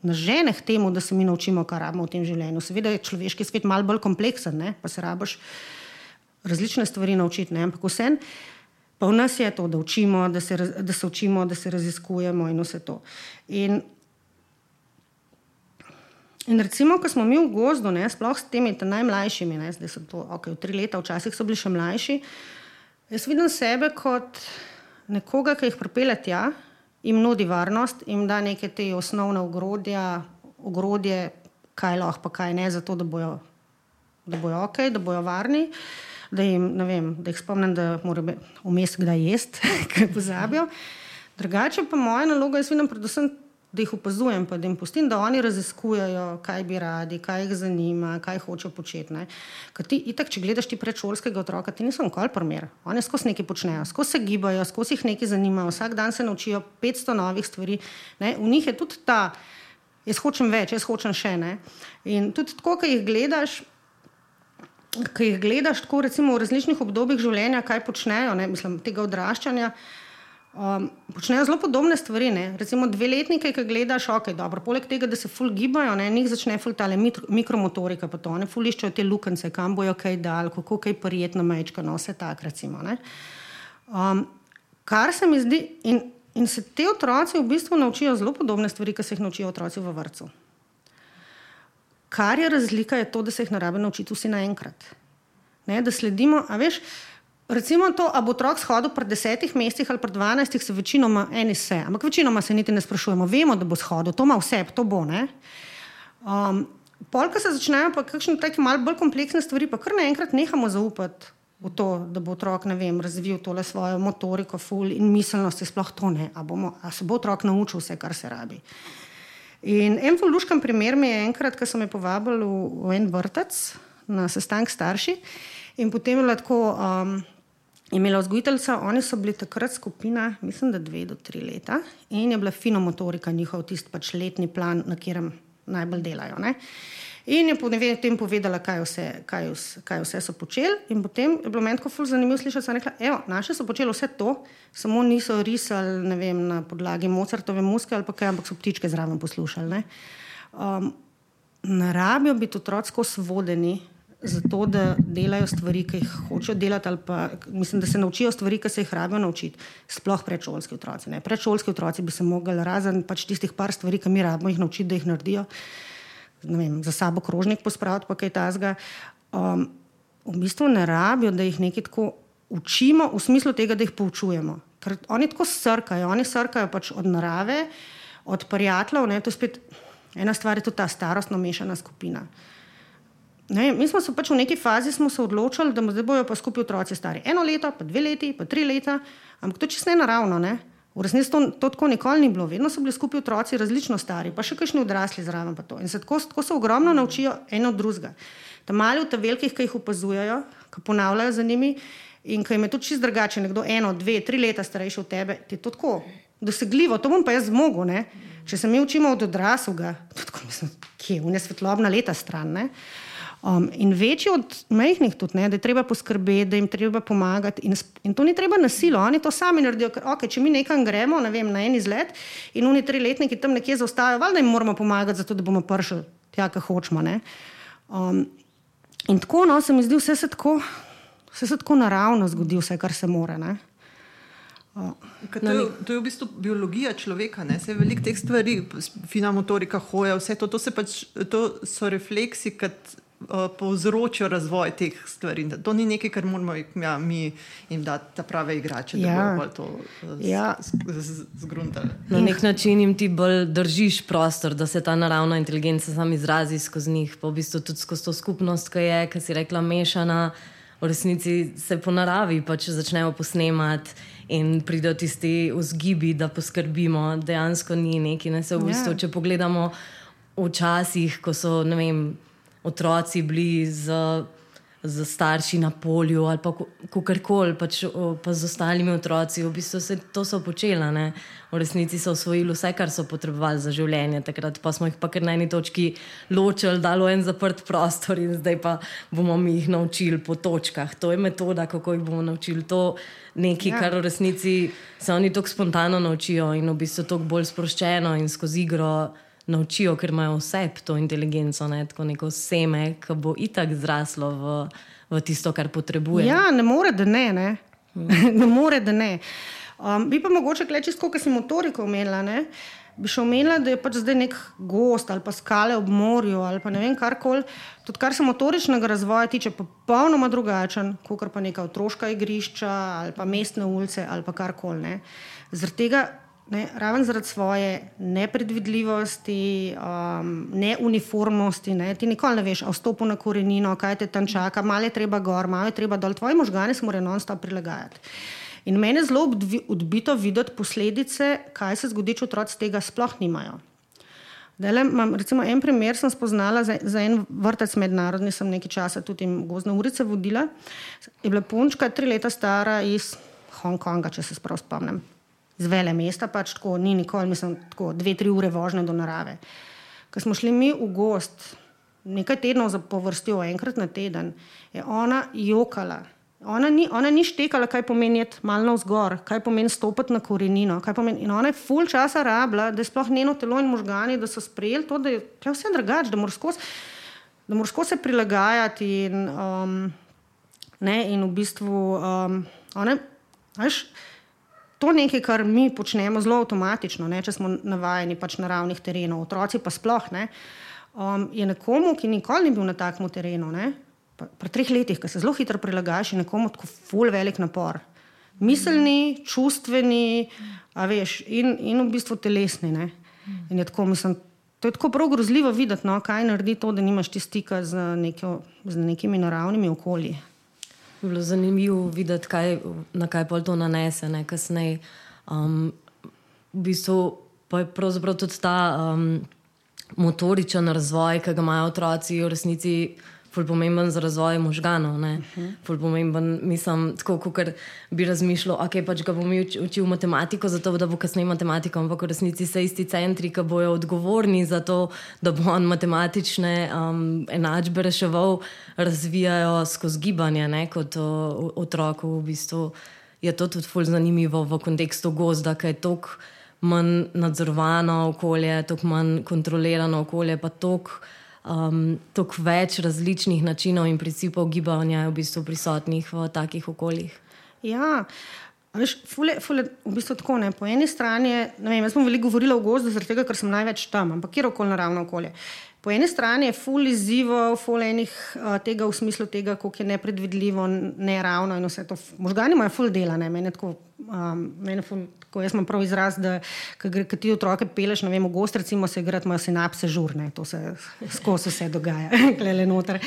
nas žene k temu, da se mi naučimo, kar rabimo v tem življenju. Seveda je človeški svet malo bolj kompleksen, ne? pa se rabiš različne stvari naučiti, ne? ampak vse. Pa v nas je to, da, učimo, da, se, da se učimo, da se raziskujemo in vse to. In In recimo, ko smo mi v gozdu, ne, sploh s temi najmlajšimi, ne, zdaj so to okay, tri leta, včasih so bili še mlajši, jaz vidim sebe kot nekoga, ki jih pripelje tja, jim nudi varnost, jim da neke te osnovne ogrodja, ogrodje, kaj lahko, pa kaj ne, zato da bojo, da bojo ok, da bojo varni. Da jim, vem, da jih spomnim, da morajo vmes kdaj jesti, ker pozabijo. Drugače pa moja naloga, jaz vidim predvsem da jih opazujem, pa da jim pustim, da oni raziskujejo, kaj bi radi, kaj jih zanima, kaj hočejo početi. Ker ti, itak, če gledaš ti predšolskega otroka, ti niso nikoli primer. Oni skozi nekaj počnejo, skozi se gibajo, skozi jih nekaj zanima, vsak dan se naučijo 500 novih stvari. Ne. V njih je tudi ta, jaz hočem več, jaz hočem še ne. In tudi tako, ki jih gledaš. Ki jih gledaš tako, recimo, v različnih obdobjih življenja, kaj počnejo, ne, mislim, tega odraščanja, Um, počnejo zelo podobne stvari. Ne? Recimo dveletnike, ki gledaš, ok, dobro. Poleg tega, da se ful gibajo, ne? njih začne ful tale mikromotorika, pa to ne ful iščejo te lukance, kam bojo kaj dal, kako kaj prijetno mečka, no vse tak recimo. Um, kar se mi zdi, in, in se te otroci v bistvu naučijo zelo podobne stvari, kot se jih naučijo otroci v vrtu. Kar je razlika, je to, da se jih ne rabi naučiti vsi naenkrat. Ne? Da sledimo, a veš. Recimo to, ali bo otrok shodil pred desetih mesecih ali pred dvanajstih, se večinoma eni se, ampak večinoma se niti ne sprašujemo. Vemo, da bo shodil, to ima vse, to bo. Um, Polka se začnejo pa kakšne take malce bolj kompleksne stvari, pa kar naenkrat nehamo zaupati v to, da bo otrok vem, razvil tole svojo motoriko, ful in miselnost, sploh to ne, a, bomo, a se bo otrok naučil vse, kar se rabi. In en voluškan primer mi je enkrat, ko so me povabili v, v en vrtec na sestank starši in potem je lahko. Um, imela vzgojiteljca, oni so bili takrat skupina, mislim, da dve do tri leta in je bila finomotorika njihov tisti pač letni plan, na katerem najbolj delajo. Ne? In je potem povedala, kaj vse, kaj, vse, kaj vse so počeli. In potem je bilo meni tako zelo zanimivo slišati, so rekli: Evo, naše so počeli vse to, samo niso risali vem, na podlagi Mozartove muske ali pa kaj, ampak so ptičke zraven poslušali. Um, ne rabijo biti otrocko svodeni zato, da delajo stvari, ki jih hočejo delati, ali pa mislim, da se naučijo stvari, ki se jih rabijo naučiti, sploh predšolski otroci. Ne. Predšolski otroci bi se mogli razen pač tistih par stvari, ki mi rabimo jih naučiti, da jih naredijo, vem, za sabo krožnik pospraviti, pa kaj tasga. Um, v bistvu ne rabijo, da jih nekaj tako učimo, v smislu tega, da jih poučujemo. Ker oni tako srkajo, oni srkajo pač od narave, od prijateljev. To je spet ena stvar, je tudi ta starostno mešana skupina. Ne, mi smo se pač v neki fazi odločili, da bodo pa skupaj otroci stari eno leto, pa dve leti, pa tri leta, ampak to čisto ne naravno. Ne? V resnici to, to tako nikoli ni bilo, vedno so bili skupaj otroci različno stari, pa še kakšni odrasli zraven. In se tako, tako se ogromno naučijo eno od drugega. Tam mali v teh velikih, ki jih opazujejo, ki ponavljajo za njimi in ki jim je tudi čisto drugače, nekdo eno, dve, tri leta starejši od tebe, ti je to tako dosegljivo, to bom pa jaz zmogel. Če se mi učimo od odraslega, tako mislim, kje je, v nesvetlobna leta stran. Ne? Um, in večji od majhnih tudi, ne, da je treba poskrbeti, da jim treba pomagati. In, in to ni treba na silo, oni to sami naredijo. Ker, okay, če mi nekam gremo ne vem, na en izlet in oni tri letniki tam nekje zaostajajo, valjda jim moramo pomagati, zato da bomo prišli tja, kar hočemo. Um, in tako no, se mi zdi, vse se tako, vse se tako naravno zgodi, vse kar se more. Ne. To je, to je v bistvu biologija človeka, vse veliko teh stvari, fina motorika, hoja, vse to, to, pač, to so refleksi, kot uh, povzročijo razvoj teh stvari. To ni nekaj, kar moramo ja, mi jim dati, ta prave igrače, ja. da bodo to uh, ja. zgruntali. Na nek način jim ti bolj držiš prostor, da se ta naravna inteligenca sam izrazi skozi njih, pa v bistvu tudi skozi to skupnost, ki je, ki si rekla, mešana. V resnici se po naravi pač začnejo posnemati in pridejo tisti vzgibi, da poskrbimo. Dejansko ni neki. Ne? Se v bistvu, yeah. Ja. Če pogledamo včasih, ko so, ne vem, otroci bili z, z starši na polju ali pa kakorkoli, pač, pa z ostalimi otroci. V bistvu se to so počela. Ne? V resnici so osvojili vse, kar so potrebovali za življenje. Takrat pa smo jih pa kar na eni točki ločili, dalo en zaprt prostor in zdaj pa bomo mi jih naučili po točkah. To je metoda, kako jih bomo naučili. To nekaj, ja. kar v resnici se oni tako spontano naučijo in v bistvu tako bolj sproščeno in skozi igro naučijo, ker imajo vse to inteligenco, ne, tako neko seme, ki bo itak zraslo v, v tisto, kar potrebuje. Ja, ne more, da ne. ne. ne more, da ne. Um, bi pa mogoče reči, kot si motoriko omenila. Ne? Bi še omenila, da je pač zdaj nek gost ali pa skale ob morju ali pa ne vem karkoli. Tudi kar se motoričnega razvoja tiče, pa popolnoma drugačen, kot pa neka otroška igrišča ali pa mestne ulice ali pa karkoli. Zaradi tega Ne, raven zaradi svoje nepredvidljivosti, um, neuniformnosti, ne, ti nikoli ne veš, o stopu na korenino, kaj te tam čaka, malo je treba gor, malo je treba dol, tvoji možgani se morajo non-stop prilagajati. In meni je zelo odbito videti posledice, kaj se zgodi, če otroci tega sploh nimajo. Dele, mam, recimo, en primer sem spoznala za, za en vrtec mednarodni, sem nekaj časa tudi gozne urice vodila. Je bila punčka, tri leta stara iz Hongkonga, če se sprav spomnim z vele mesta, pač tako ni nikoli, mislim, tako dve, tri ure vožnje do narave. Ko smo šli mi v gost, nekaj tednov za povrstjo, enkrat na teden, je ona jokala Ona ni, ona ni štekala, kaj pomeni malo navzgor, kaj pomeni stopiti na korenino. Pomeni, in ona je full časa rabila, da je sploh njeno telo in možgani, da so sprejeli to, da je vse drugače, da moraš skozi se prilagajati. In, um, ne, in v bistvu um, ona, veš, to je nekaj, kar mi počnemo zelo avtomatično, ne, če smo navajeni pač naravnih terenov, otroci pa sploh ne. Um, je nekomu, ki nikoli ni bil na takem terenu. Ne, pri treh letih, ki se zelo hitro prilagajaš nekomu, tako ful velik napor. Miselni, čustveni, veš, in, in v bistvu telesni. Je tako, mislim, to je tako prav grozljivo videti, no, kaj naredi to, da nimaš ti stika z, neko, z nekimi naravnimi okolji. Bilo zanimivo videti, kaj, na kaj pol to nanese, ne kasneje. Um, v bistvu pa je pravzaprav tudi ta um, motoričen razvoj, ki ga imajo otroci v resnici ful pomemben za razvoj možganov. Uh -huh. Ful pomemben, mislim, tako kot bi razmišljal, ok, pač ga bom učil matematiko, zato da bo kasneje matematiko, ampak v resnici so isti centri, ki bojo odgovorni za to, da bo on matematične um, enačbe reševal, razvijajo skozi gibanje, ne, kot otroku. V bistvu je to tudi ful zanimivo v kontekstu gozda, ker je toliko manj nadzorovano okolje, toliko manj kontrolirano okolje, pa toliko um, toliko več različnih načinov in principov gibanja je v bistvu prisotnih v takih okoljih. Ja. Veš, fule, fule, v bistvu tako, po eni strani, vem, jaz sem veliko govorila o gozdu, zaradi tega, ker sem največ tam, ampak kjer okolje naravno okolje. Po eni strani je ful izzivo, ful enih uh, tega v smislu tega, koliko je nepredvidljivo, neravno in vse to. Možgani imajo ful dela, ne, meni tako, um, meni ful, tako, jaz imam prav izraz, da ko ti otroke peleš, ne vem, gost, recimo se igrati, imajo sinapse žurne, to se skozi vse dogaja, klele noter.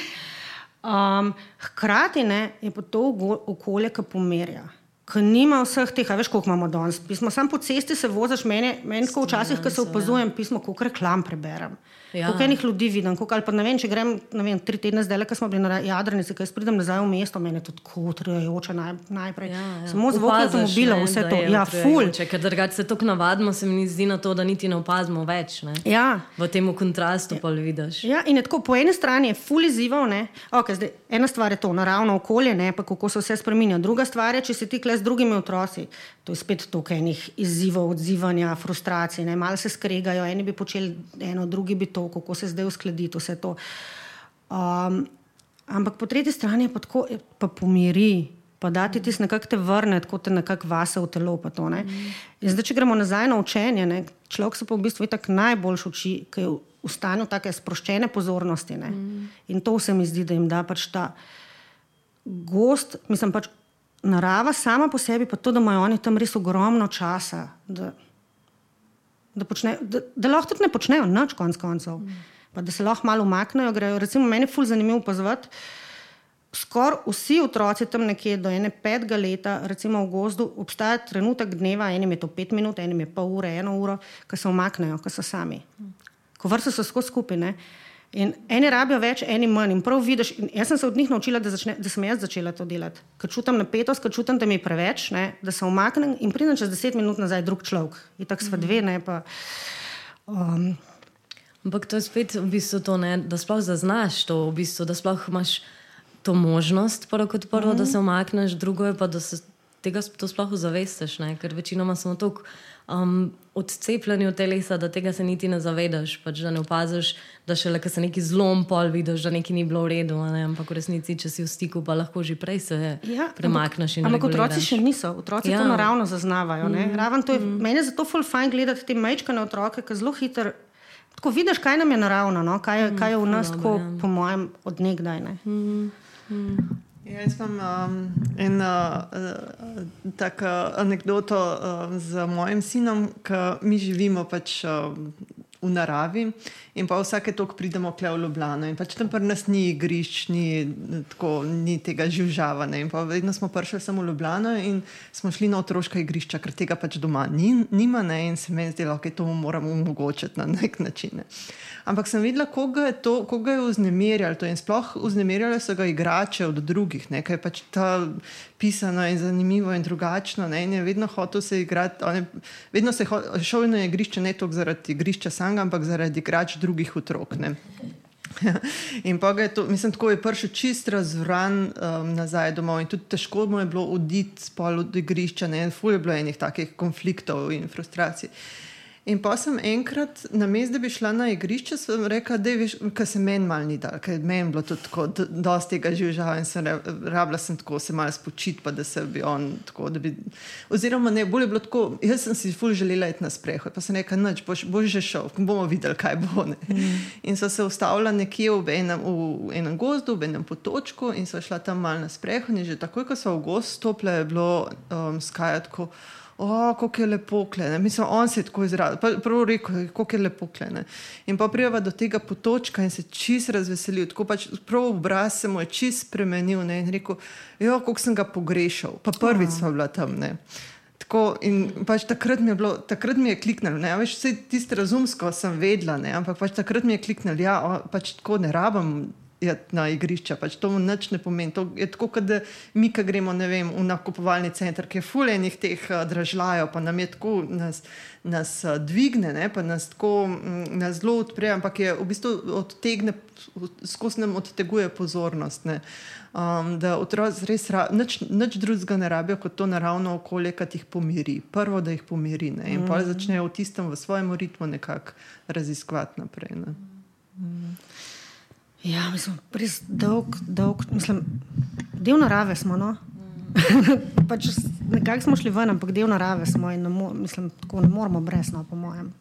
Um, hkrati ne, je pa to okolje, ki pomerja ki nima vseh teh, veš, koliko imamo danes. Pismo, sam po cesti se voziš, meni, meni tako včasih, ko se ja. opazujem pismo, koliko reklam preberem. Ja. Koliko enih ljudi vidim, koliko, ali pa ne vem, če grem vem, tri tedne zdaj, ko smo bili na Jadrnici, jaz pridem nazaj v mesto, meni je to tako utrujajoče naj, najprej. Ja, ja. Samo zvok avtomobila, vse to. Ja, ful. Ker drugače se tako navadimo, se mi zdi na to, da niti ne opazimo več. Ne? Ja. V tem kontrastu ja. pa vidiš. Ja, in tako po eni strani je ful izzival, okay, zdaj, ena stvar je to, naravno okolje, ne, pa kako se vse spremenja. Druga stvar je, če si ti kle z drugimi otroci, to je spet toliko enih izzivov, odzivanja, frustracij, ne, malo se skregajo, eni bi počeli eno, drugi bi to kako se zdaj uskladiti vse to. Um, ampak po tretji strani pa tako, pa pomiri. Pa da ti tisti nekako te vrne, tako te nekako vase v telo. To, mm. zdaj, če gremo nazaj na učenje, ne, človek se pa v bistvu tako najbolj uči, ki je v stanju tako sproščene pozornosti. Mm. In to se mi zdi, da jim da pač ta gost, mislim pač narava sama po sebi, pa to, da imajo oni tam res ogromno časa. Da, da, počne, da, da lahko tudi ne počnejo nič, konc koncev. Pa da se lahko malo umaknejo. Grejo. Recimo, meni je fulj zanimivo opazovati. Skoraj vsi otroci tam nekje do ene petega leta, recimo v gozdu, obstaja trenutek dneva, enim je to pet minut, enim je pol ure, eno uro, ko se umaknejo, ko so sami. Ko vrsto so skozi skupine. In eni rabijo več, eni manj. In prav vidiš, in jaz sem se od njih naučila, da, začne, da sem jaz začela to delati. Ker čutim napetost, ker čutim, da mi je preveč, ne, da se umaknem in pridem čez deset minut nazaj drug človek. In tako sva dve, ne pa. Um, Ampak to je spet v bistvu to, ne, da sploh zaznaš to, v bistvu, da sploh imaš to možnost, prvo kot prvo, mm -hmm. da se umakneš, drugo je pa, da se tega sploh zavestiš, ker večinoma smo tako um, odcepljeni od telesa, da tega se niti ne zavedaš, pač, da ne opaziš, da še le, ker se neki zlom pol vidiš, da nekaj ni bilo v redu. Ampak v resnici, če si v stiku, pa lahko že prej se ja, premakneš. Ampak otroci še niso, otroci ja. to naravno zaznavajo. Mm. To je, mm. Meni je zato ful fajn gledati te majčkane otroke, ki zelo hitro. Tako vidiš, kaj nam je naravno, no? kaj, mm, kaj je v nas, tako, ja. po mojem, odnegdaj. Mm, mm. Ja, jaz imam um, eno uh, tako anegdoto uh, z mojim sinom, ki mi živimo pač, uh, v naravi in pa vsake toliko pridemo kle v Ljubljano. In pač tam pri nas ni igrišč, ni, tako, ni tega živžavanja. In pa vedno smo prišli samo v Ljubljano in smo šli na otroška igrišča, ker tega pač doma ni, nima ne? in se mi je zdelo, da okay, to moramo omogočiti na nek način. Ne? Ampak sem videla, koga je to, koga je vznemirjalo to in sploh vznemirjalo so ga igrače od drugih, nekaj pač ta pisano in zanimivo in drugačno. Ne? In je vedno hotel se igrati, je, vedno se je šel na igrišče ne toliko zaradi igrišča samega, ampak zaradi igrač drugih otrok. Ne? in pa je to, mislim, tako je prišel čist razvran um, nazaj domov in tudi težko mu je bilo oditi z pol od igrišča, ne, in ful je bilo enih takih konfliktov in frustracij. In pa sem enkrat, na mestu, da bi šla na igrišče, sem rekla, da je se meni mal ni dal, ker meni bilo tudi tako, da dosti tega živžava in sem rabila sem tako se malo spočiti, pa da se bi on tako, bi, oziroma ne, bolje bilo tako, jaz sem si ful želela iti na sprehod, pa sem rekla, noč, boš, boš že šel, bomo videli, kaj bo. Mm. In so se ustavila nekje v enem, v enem gozdu, v enem potočku in so šla tam mal na sprehod in že takoj, ko so v gost stopile, je bilo um, skajatko kako je lepo klene. Mislim, on se je tako izrazil. Prvo rekel, kako je lepo klene. In pa prijava do tega potočka in se čist razveselil. Tako pač prav obraz se mu je čist spremenil ne? in rekel, jo, kako sem ga pogrešal. Pa prvič smo bila tam. Ne? Tako, in pač takrat mi je, bilo, takrat mi je kliknilo, ne veš, vse tiste razumsko sem vedela, ne? ampak pač takrat mi je kliknilo, da ja, pač tako ne rabim na igrišča. Pač to nič ne pomeni. To je tako, kot da mi, ki gremo vem, v nakupovalni center, ki je fulejnih teh uh, dražljajo, pa nam je tako, nas, nas uh, dvigne, ne, pa nas tako mm, nas zelo odpre, ampak je v bistvu odtegne, skozi nam odteguje pozornost. Ne. Um, da otroci res nič, nič drugega ne rabijo kot to naravno okolje, ki jih pomiri. Prvo, da jih pomiri ne? in mm. pa začnejo v tistem, v svojem ritmu nekako raziskovati naprej. Ne? Mm. Ja, mislim, res dolg, dolg, mislim, del narave smo. No? pač nekako smo šli ven, ampak del narave smo in mislim, ne moramo brez, no, po mojem.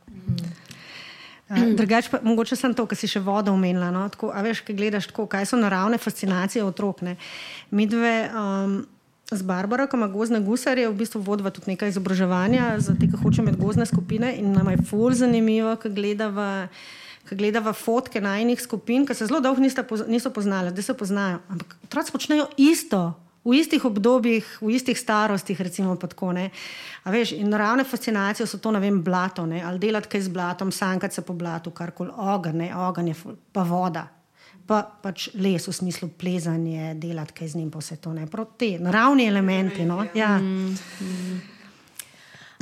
Uh, drugač, pa, mogoče sem to, kar si še voda omenila. No? Tako, a veš, kaj gledaš, tako, kaj so naravne fascinacije otrok. Mi dve um, z Barbara, ki ima gozne gusarje, v bistvu vodva tudi nekaj izobraževanja za te, ki hoče med gozne skupine in nam je ful zanimivo, ki gledava ki gledava fotke najnih skupin, ki se zelo dolgo niso poznali, da se poznajo. Ampak otroci počnejo isto. V istih obdobjih, v istih starostih, recimo, tako, veš, in naravne fascinacije so to, ne vem, blato, ne, ali delati kaj z blatom, sankati se po blatu, karkoli, ogen, ne, ogen je pa voda, pa pač les v smislu plezanje, delati kaj z njim, pa vse to, ne, prav te naravni elementi. No, ja. mm, mm.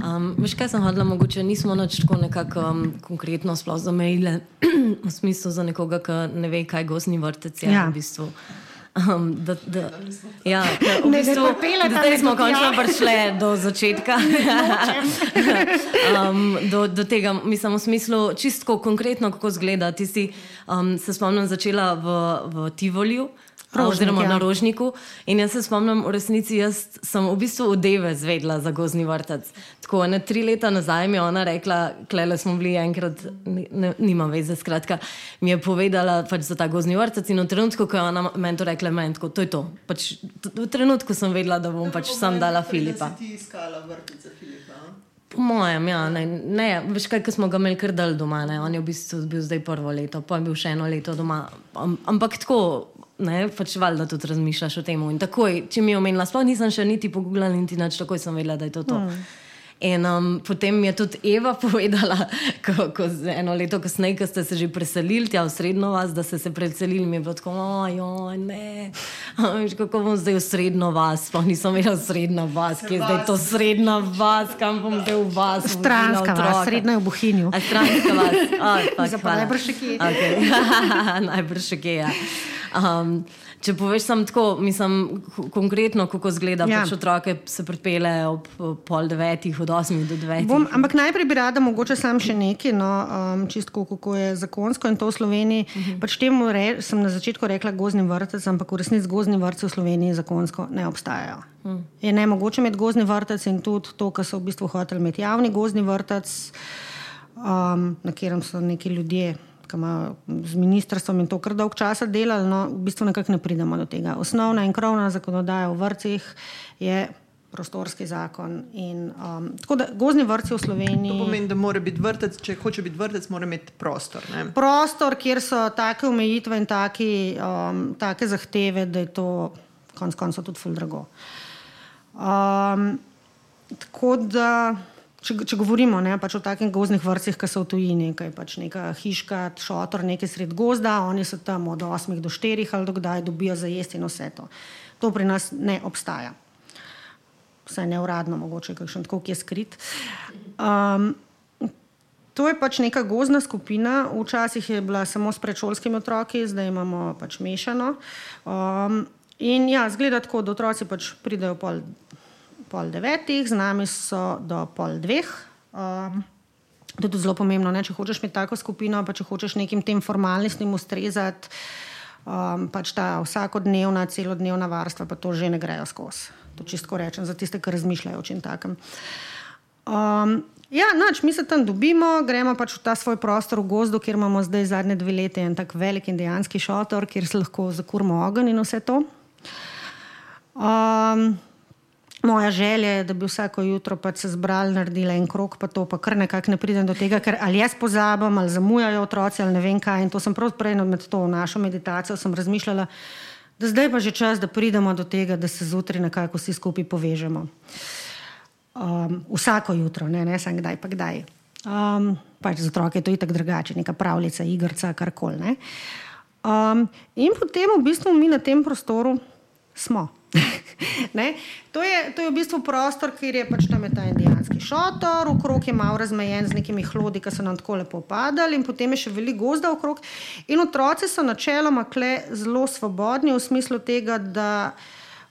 Um, veš, kaj sem hodila, mogoče nismo nič tako nekako um, konkretno sploh zamejile v smislu za nekoga, ki ne ve, kaj gozni vrtec je ja. v bistvu. Um, da, da, ja, v bistvu, ne, zdaj smo končno prišli do začetka. um, do, do tega, mislim, v smislu, čisto konkretno, kako izgleda. Tisti, um, se spomnim, začela v, v Oziroma ja. na rožniku. In jaz se spomnim, v resnici sem v bistvu od Deve zvedla za gozni vrtec. Tako ne tri leta nazaj mi je ona rekla, klele smo bili enkrat, nima veze, skratka, mi je povedala pač za ta gozni vrtec. In v trenutku, ko je ona meni to rekla, meni tako, to je to. Pač, v trenutku sem vedela, da bom pač sam dala Filipa. Ti iskala vrtec za Filipa? Po mojem, ja, ne, ne, veš kaj, ko smo ga imeli kar dal doma, ne. on je v bistvu bil zdaj prvo leto, pa je bil še eno leto doma. Ampak tako, ne, pač valjda tudi razmišljaš o tem. In takoj, če mi je omenila, sploh nisem še niti pogooglala, niti nič, takoj sem vedela, da je to to. Mm. In um, potem mi je tudi Eva povedala, ko, ko eno leto kasneje, ko ste se že preselili tja v srednjo vas, da ste se preselili, mi je bilo tako, ojoj, ne. Veš, kako bom zdaj v srednjo vas, pa nisem imela srednjo vas, ki je zdaj to srednja vas, kam bom zdaj v vas. Stranska vas, srednja v Bohinju. A stranska vas, oh, najbrž še kje. Okay. najbrž še kje, ja. Um, če poveš samo tako, mislim, konkretno, kako izgleda, ja. pač otroke se pripele ob pol devetih, od osmih do devetih. Bom, ampak najprej bi rada mogoče sam še nekaj, no, um, čisto kako je zakonsko in to v Sloveniji. Uh mhm. -huh. pač temu re, sem na začetku rekla gozni vrtec, ampak v resnici gozni vrtci v Sloveniji zakonsko ne obstajajo. Uh hm. -huh. Je ne mogoče imeti gozni vrtec in tudi to, kar so v bistvu hoteli imeti javni gozni vrtec, um, na katerem so neki ljudje ki ima z ministrstvom in to kar dolg časa delali, no, v bistvu nekako ne pridemo do tega. Osnovna in krovna zakonodaja v vrcih je prostorski zakon. In, um, tako da gozni vrci v Sloveniji. To pomeni, da mora biti vrtec, če hoče biti vrtec, mora imeti prostor. Ne? Prostor, kjer so take omejitve in taki, um, take zahteve, da je to konec koncev tudi ful drago. Um, tako da. Če, če govorimo ne, pač o takih gozdnih vrstih, ki so v tujini, ki je pač neka hiška, šotor, nekaj sred gozda, oni so tam od 8 do 4 ali do kdaj dobijo za jesti in vse to. To pri nas ne obstaja. Vsaj ne uradno, mogoče kakšen tako, ki je skrit. Um, To je pač neka gozna skupina. Včasih je bila samo s predšolskimi otroki, zdaj imamo pač mešano. Um, in ja, zgleda tako, da otroci pač pridejo pol, pol devetih, z nami so do pol dveh. Um, to je tudi zelo pomembno, ne? če hočeš imeti tako skupino, pa če hočeš nekim tem formalnostim ustrezati, um, pač ta vsakodnevna, celodnevna varstva, pa to že ne grejo skozi. To čisto rečem za tiste, ki razmišljajo o čem takem. Um, ja, nač, mi se tam dobimo, gremo pač v ta svoj prostor v gozdu, kjer imamo zdaj zadnje dve leti en tak velik indijanski šotor, kjer se lahko zakurmo ogenj in vse to. Um, moja želja je, da bi vsako jutro pač se zbrali, naredili en krok, pa to pa kar nekako ne pridem do tega, ker ali jaz pozabim, ali zamujajo otroci, ali ne vem kaj. In to sem prav prej med to našo meditacijo razmišljala da zdaj pa že čas, da pridemo do tega, da se zjutraj nekako vsi skupaj povežemo. Um, vsako jutro, ne, ne samo kdaj, pa kdaj. Um, pač za otroke je to itak drugače, neka pravljica, igrica, karkoli. Um, in potem v bistvu mi na tem prostoru smo. to, je, to je v bistvu prostor, kjer je pač tam je ta indijanski šotor, okrog je malo razmejen z nekimi hlodi, ki so nam tako lepo padali, in potem je še veliko gozda okrog. In otroci so načeloma zelo svobodni v smislu tega, da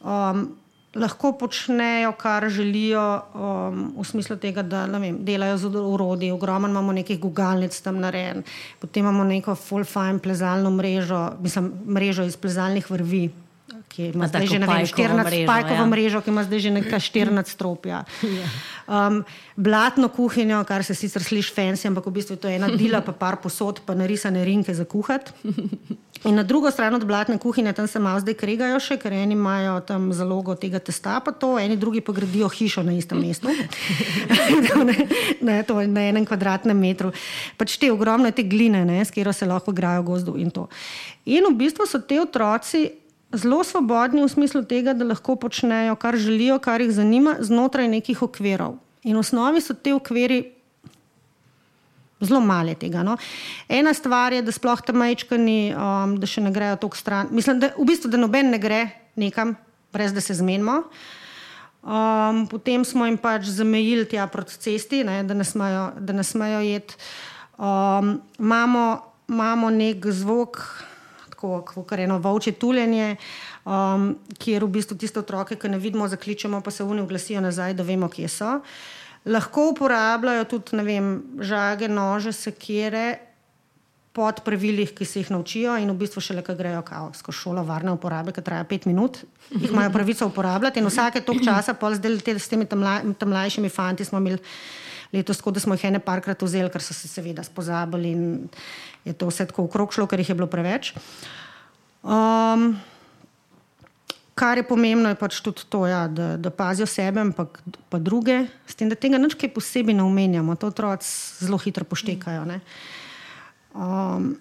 um, lahko počnejo, kar želijo, um, v smislu tega, da vem, delajo z urodji. Ogromno imamo nekih gugalnic tam narejen, potem imamo neko full fine plezalno mrežo, mislim, mrežo iz plezalnih vrvi ki ima zdaj že nekaj 14 pajkovo mrežo, ki ima zdaj že nekaj 14 stropja. Ja. Um, blatno kuhinjo, kar se sicer sliši fancy, ampak v bistvu to je ena dila, pa par posod, pa narisane rinke za kuhati. In na drugo stran od blatne kuhinje, tam se malo zdaj kregajo še, ker eni imajo tam zalogo tega testa, pa to, eni drugi pa gradijo hišo na istem mestu. ne, ne, to na enem kvadratnem metru. Pač te ogromne te gline, ne, s katero se lahko igrajo gozdu in to. In v bistvu so te otroci zelo svobodni v smislu tega, da lahko počnejo, kar želijo, kar jih zanima, znotraj nekih okvirov. In v osnovi so te okviri zelo male tega. No. Ena stvar je, da sploh tam majčkani, um, da še ne grejo tako stran. Mislim, da v bistvu da noben ne gre nekam, brez da se zmenimo. Um, potem smo jim pač zamejili tja proti cesti, ne, da ne smejo jeti. Um, imamo, imamo nek zvok tako, kot eno volče tuljenje, um, kjer v bistvu tiste otroke, ki ne vidimo, zakličemo, pa se vni oglasijo nazaj, da vemo, kje so. Lahko uporabljajo tudi vem, žage, nože, sekere pod pravilih, ki se jih naučijo, in v bistvu še le, ki grejo skozi šolo varne uporabe, ki traja pet minut, jih imajo pravico uporabljati. In vsake tok časa, pol zdaj te, s temi tam, tam mlajšimi fanti smo imeli. Letos, tako da smo jih ene parkrat vzeli, ker so se seveda spozabili in je to vse tako okrog šlo, ker jih je bilo preveč. Um, kar je pomembno, je pač tudi to, ja, da, da pazijo sebe, ampak pa druge, s tem, da tega nič posebej ne omenjamo. To otroci zelo hitro poštekajo. Um,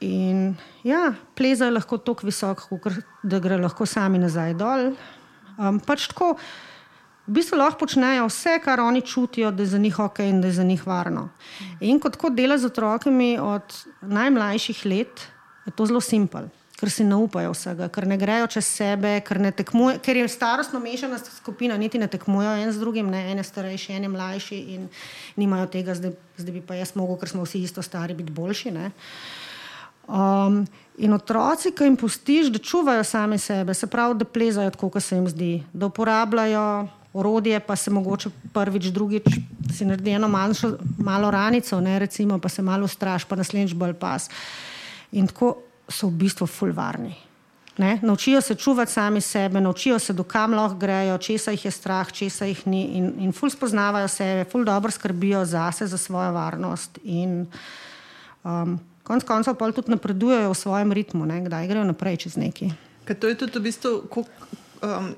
in ja, plezajo lahko tako visoko, da gre lahko sami nazaj dol. Um, pač tako, v bistvu lahko počnejo vse, kar oni čutijo, da je za njih ok in da je za njih varno. In kot dela z otroki od najmlajših let, je to zelo simpel. Ker si ne upajo vsega, ker ne grejo čez sebe, ker, tekmuje, ker je starostno mešana skupina, niti ne tekmujejo en z drugim, ne ene starejši, ene mlajši in nimajo tega, zdaj, zdaj bi pa jaz mogel, ker smo vsi isto stari, biti boljši. Um, in otroci, ki jim pustiš, da čuvajo sami sebe, se pravi, da plezajo tako, kot se jim zdi, da uporabljajo orodje, pa se mogoče prvič, drugič si naredi eno manjšo, malo ranico, ne, recimo, pa se malo straš, pa naslednjič bolj pas. In tako so v bistvu fulvarni. Ne? Naučijo se čuvati sami sebe, naučijo se, dokam lahko grejo, česa jih je strah, česa jih ni, in, in ful spoznavajo sebe, ful dobro skrbijo zase, za svojo varnost. In um, konec koncev pa tudi napredujejo v svojem ritmu, ne? kdaj grejo naprej čez neki. Ker to je tudi v bistvu. Um,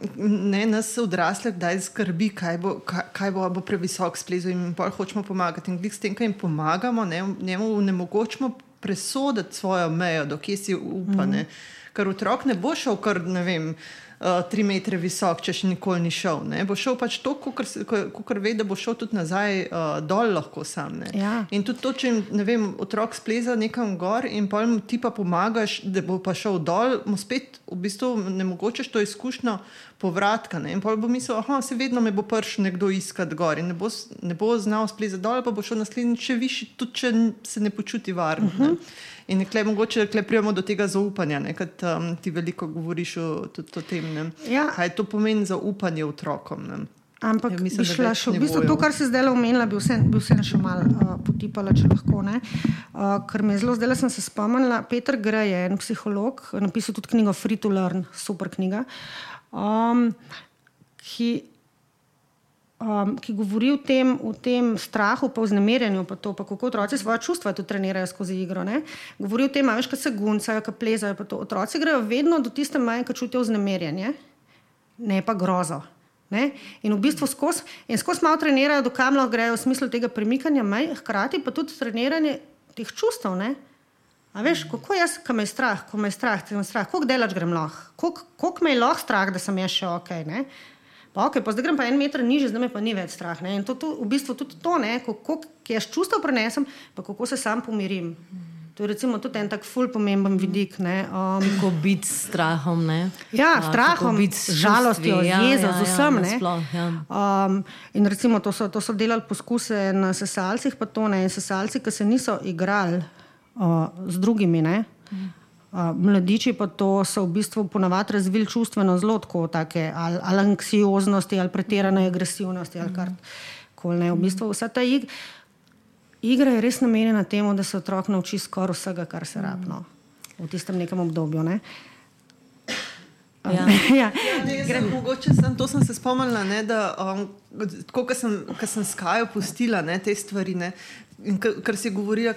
ne, nas odrasle, da je skrbi, kaj bo, kaj, bo, bo previsok splezel in pa hočemo pomagati. In s tem, kaj jim pomagamo, ne, njemu ne mogočemo presoditi svojo mejo, dokje si upane. Mm. Ker otrok ne bo šel kar ne vem. uh, tri metre visok, če še nikoli ni šel. Ne? Bo šel pač to, kar ve, da bo šel tudi nazaj uh, dol, lahko sam. Ja. In tudi to, če ne vem, otrok spleza nekam gor in pa jim ti pa pomagaš, da bo pa šel dol, mu spet v bistvu ne mogoče to izkušnjo povratka. Ne? In pa bo mislil, da se vedno me bo prišel nekdo iskat gor in ne bo, ne bo znal splezati dol, pa bo šel naslednjič še višji, tudi če se ne počuti varno. Uh -huh. In klej, mogoče klej prijemo do tega zaupanja, ker um, ti veliko govoriš o, tudi, o tem, ja. kaj to pomeni zaupanje otrokom. Ne? Ampak ja, mislim, šla, še, v bistvu, to, kar se zdaj le omenila, bi vse, bi vse še malo uh, potipala, če lahko. Uh, ker me zelo zdaj, sem se spomnila, Petr Grej je en psiholog, napisal tudi knjigo Free to Learn, super knjiga. Um, ki, um, ki govori o tem, o tem strahu, pa o znemerjanju, pa to, pa kako otroci svoje čustva tudi trenirajo skozi igro. Ne? Govori o tem, da se guncajo, da plezajo. Otroci grejo vedno do tiste meje, ki čutijo znemerjanje, ne pa grozo. Ne? In v bistvu skozi malo trenirajo, dokam lahko grejo v smislu tega premikanja mej, hkrati pa tudi treniranje teh čustev. Ne? A veš, kako jaz, ko me je strah, ko me je strah, ko me je strah, koliko delač grem lahko, koliko me je lahko strah, da sem jaz še ok. Ne? Pa, okay, pa zdaj grem pa en meter niže, zdaj me pa ni več strah. Ne? In to, to, v bistvu tudi to, kako jaz čustva prenesem, pa kako se sam pomirim. To je recimo tudi en tak ful pomemben vidik. Um, kako biti s strahom. Ne? Ja, s strahom, z žalostjo, z ja, jezo, ja, z vsem. Ja, sploh, ja. um, in recimo to so, to so delali poskuse na sesalcih, pa to ne. In sesalci, ki se niso igrali z drugimi. Ne? Uh, mladiči pa to so v bistvu ponavadi razvili čustveno zelo tako, take, ali, ali anksioznosti, ali pretirane agresivnosti, ali kar koli. V bistvu vsa ta igra, igra je res namenjena temu, da se otrok nauči skoraj vsega, kar se rabno v tistem nekem obdobju. Ne? Ja. ja. Ja, sem, mogoče sem to sem se spomnila, ne, da um, ko sem, sem skajo pustila ne, te stvari, ne, kar se govori,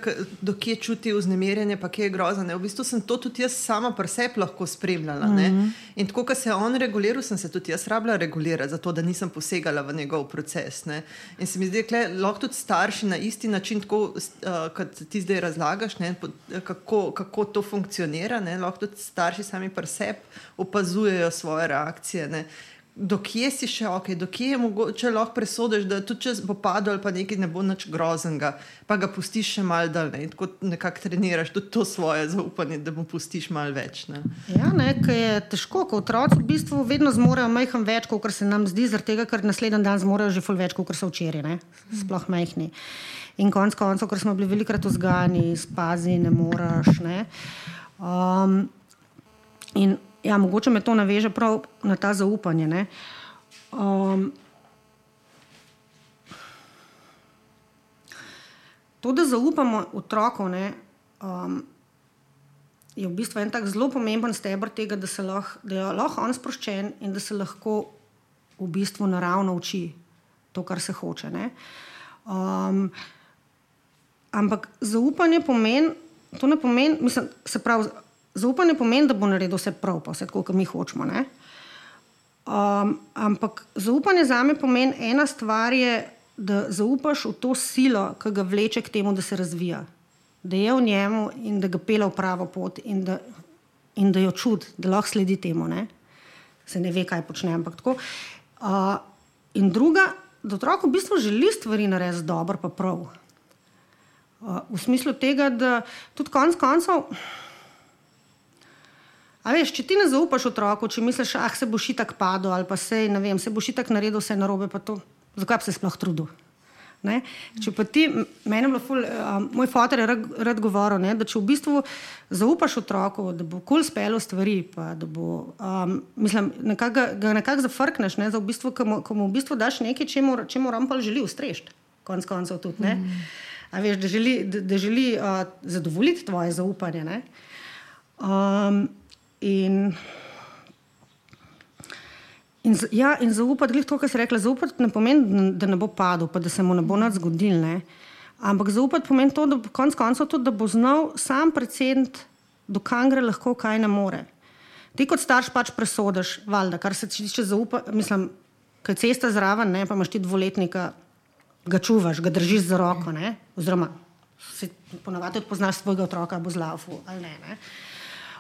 da kje čuti vznemirjenje, pa kje je grozno. V bistvu sem to tudi jaz sama pri sebi lahko spremljala. Mm -hmm. In tako, kot se je on reguliral, sem se tudi jaz rabila regulirati, zato da nisem posegala v njegov proces. Ne? In se mi zdi, da lahko tudi starši na isti način, tako, uh, kot ti zdaj razlagaš, ne, kako, kako to funkcionira. Ne? Lahko tudi starši sami pri sebi opazujejo svoje reakcije. Ne? Dokje si še ok, dokje je mogoče lahko presodiš, da tudi če bo padel ali pa nekaj ne bo nič groznega, pa ga pustiš še mal dal in tako nekako treniraš tudi to svoje zaupanje, da mu pustiš mal več. Ne? Ja, nekaj je težko, ko otroci v bistvu vedno zmorejo majhen več, kot se nam zdi, zaradi tega, ker naslednji dan zmorejo že ful več, kot so včeraj, sploh majhni. In konec koncev, ker smo bili velikrat vzgajani, spazi, ne moreš. Ne? Um, in ja, mogoče me to naveže prav na ta zaupanje. Um, to, da zaupamo otrokom, um, je v bistvu en tak zelo pomemben stebr tega, da, lahko, da je lahko on sproščen in da se lahko v bistvu naravno uči to, kar se hoče. Um, ampak zaupanje pomeni, to ne pomeni, mislim, se pravi. Zaupanje pomeni, da bo naredil vse prav, pa vse tako, kot mi hočemo. Um, ampak zaupanje za me pomeni ena stvar, je, da zaupaš v to silo, ki ga vleče k temu, da se razvija, da je v njemu in da ga pele v pravo pot in da, in da jo čuti, da lahko sledi temu. Ne? Se ne ve, kaj počne. Uh, in druga, da otrok v bistvu želi stvari narediti dobro, pa prav. Uh, v smislu tega, da tudi konec koncev. A veš, če ti ne zaupaš otroku, če misliš, ah, se boš tako padel ali pa se, vem, se boš tako naredil vse narobe, pa to, zakaj bi se sploh trudil? Ne? Če pa ti, meni je bilo, ful, uh, moj fotor je rad, rad govoril, ne, da če v bistvu zaupaš otroku, da bo kul cool spelo stvari, pa da bo, um, mislim, nekak, ga nekako zafrkneš, ne, za v bistvu, ko mu, ko mu v bistvu daš nekaj, če mu rampal želi ustrešiti, konc koncev tudi. Ne? Mm. A veš, da želi, da, da želi uh, zadovoljiti tvoje zaupanje. Ne? Um, In, in, ja, in zaupati, glede to, kar si rekla, zaupati ne pomeni, da ne bo padel, pa da se mu ne bo nič zgodilo. Ampak zaupati pomeni to, da bo konec koncev tudi, da bo znal sam predsednik, do kam gre lahko, kaj ne more. Ti kot starš pač presodiš, valjda, kar se tiče zaupanja. Mislim, kaj cesta zraven, ne, pa imaš ti dvoletnika, ga čuvaš, ga držiš za roko. Ne, oziroma, ponavadi poznaš svojega otroka, bo zlaufu ali ne. ne.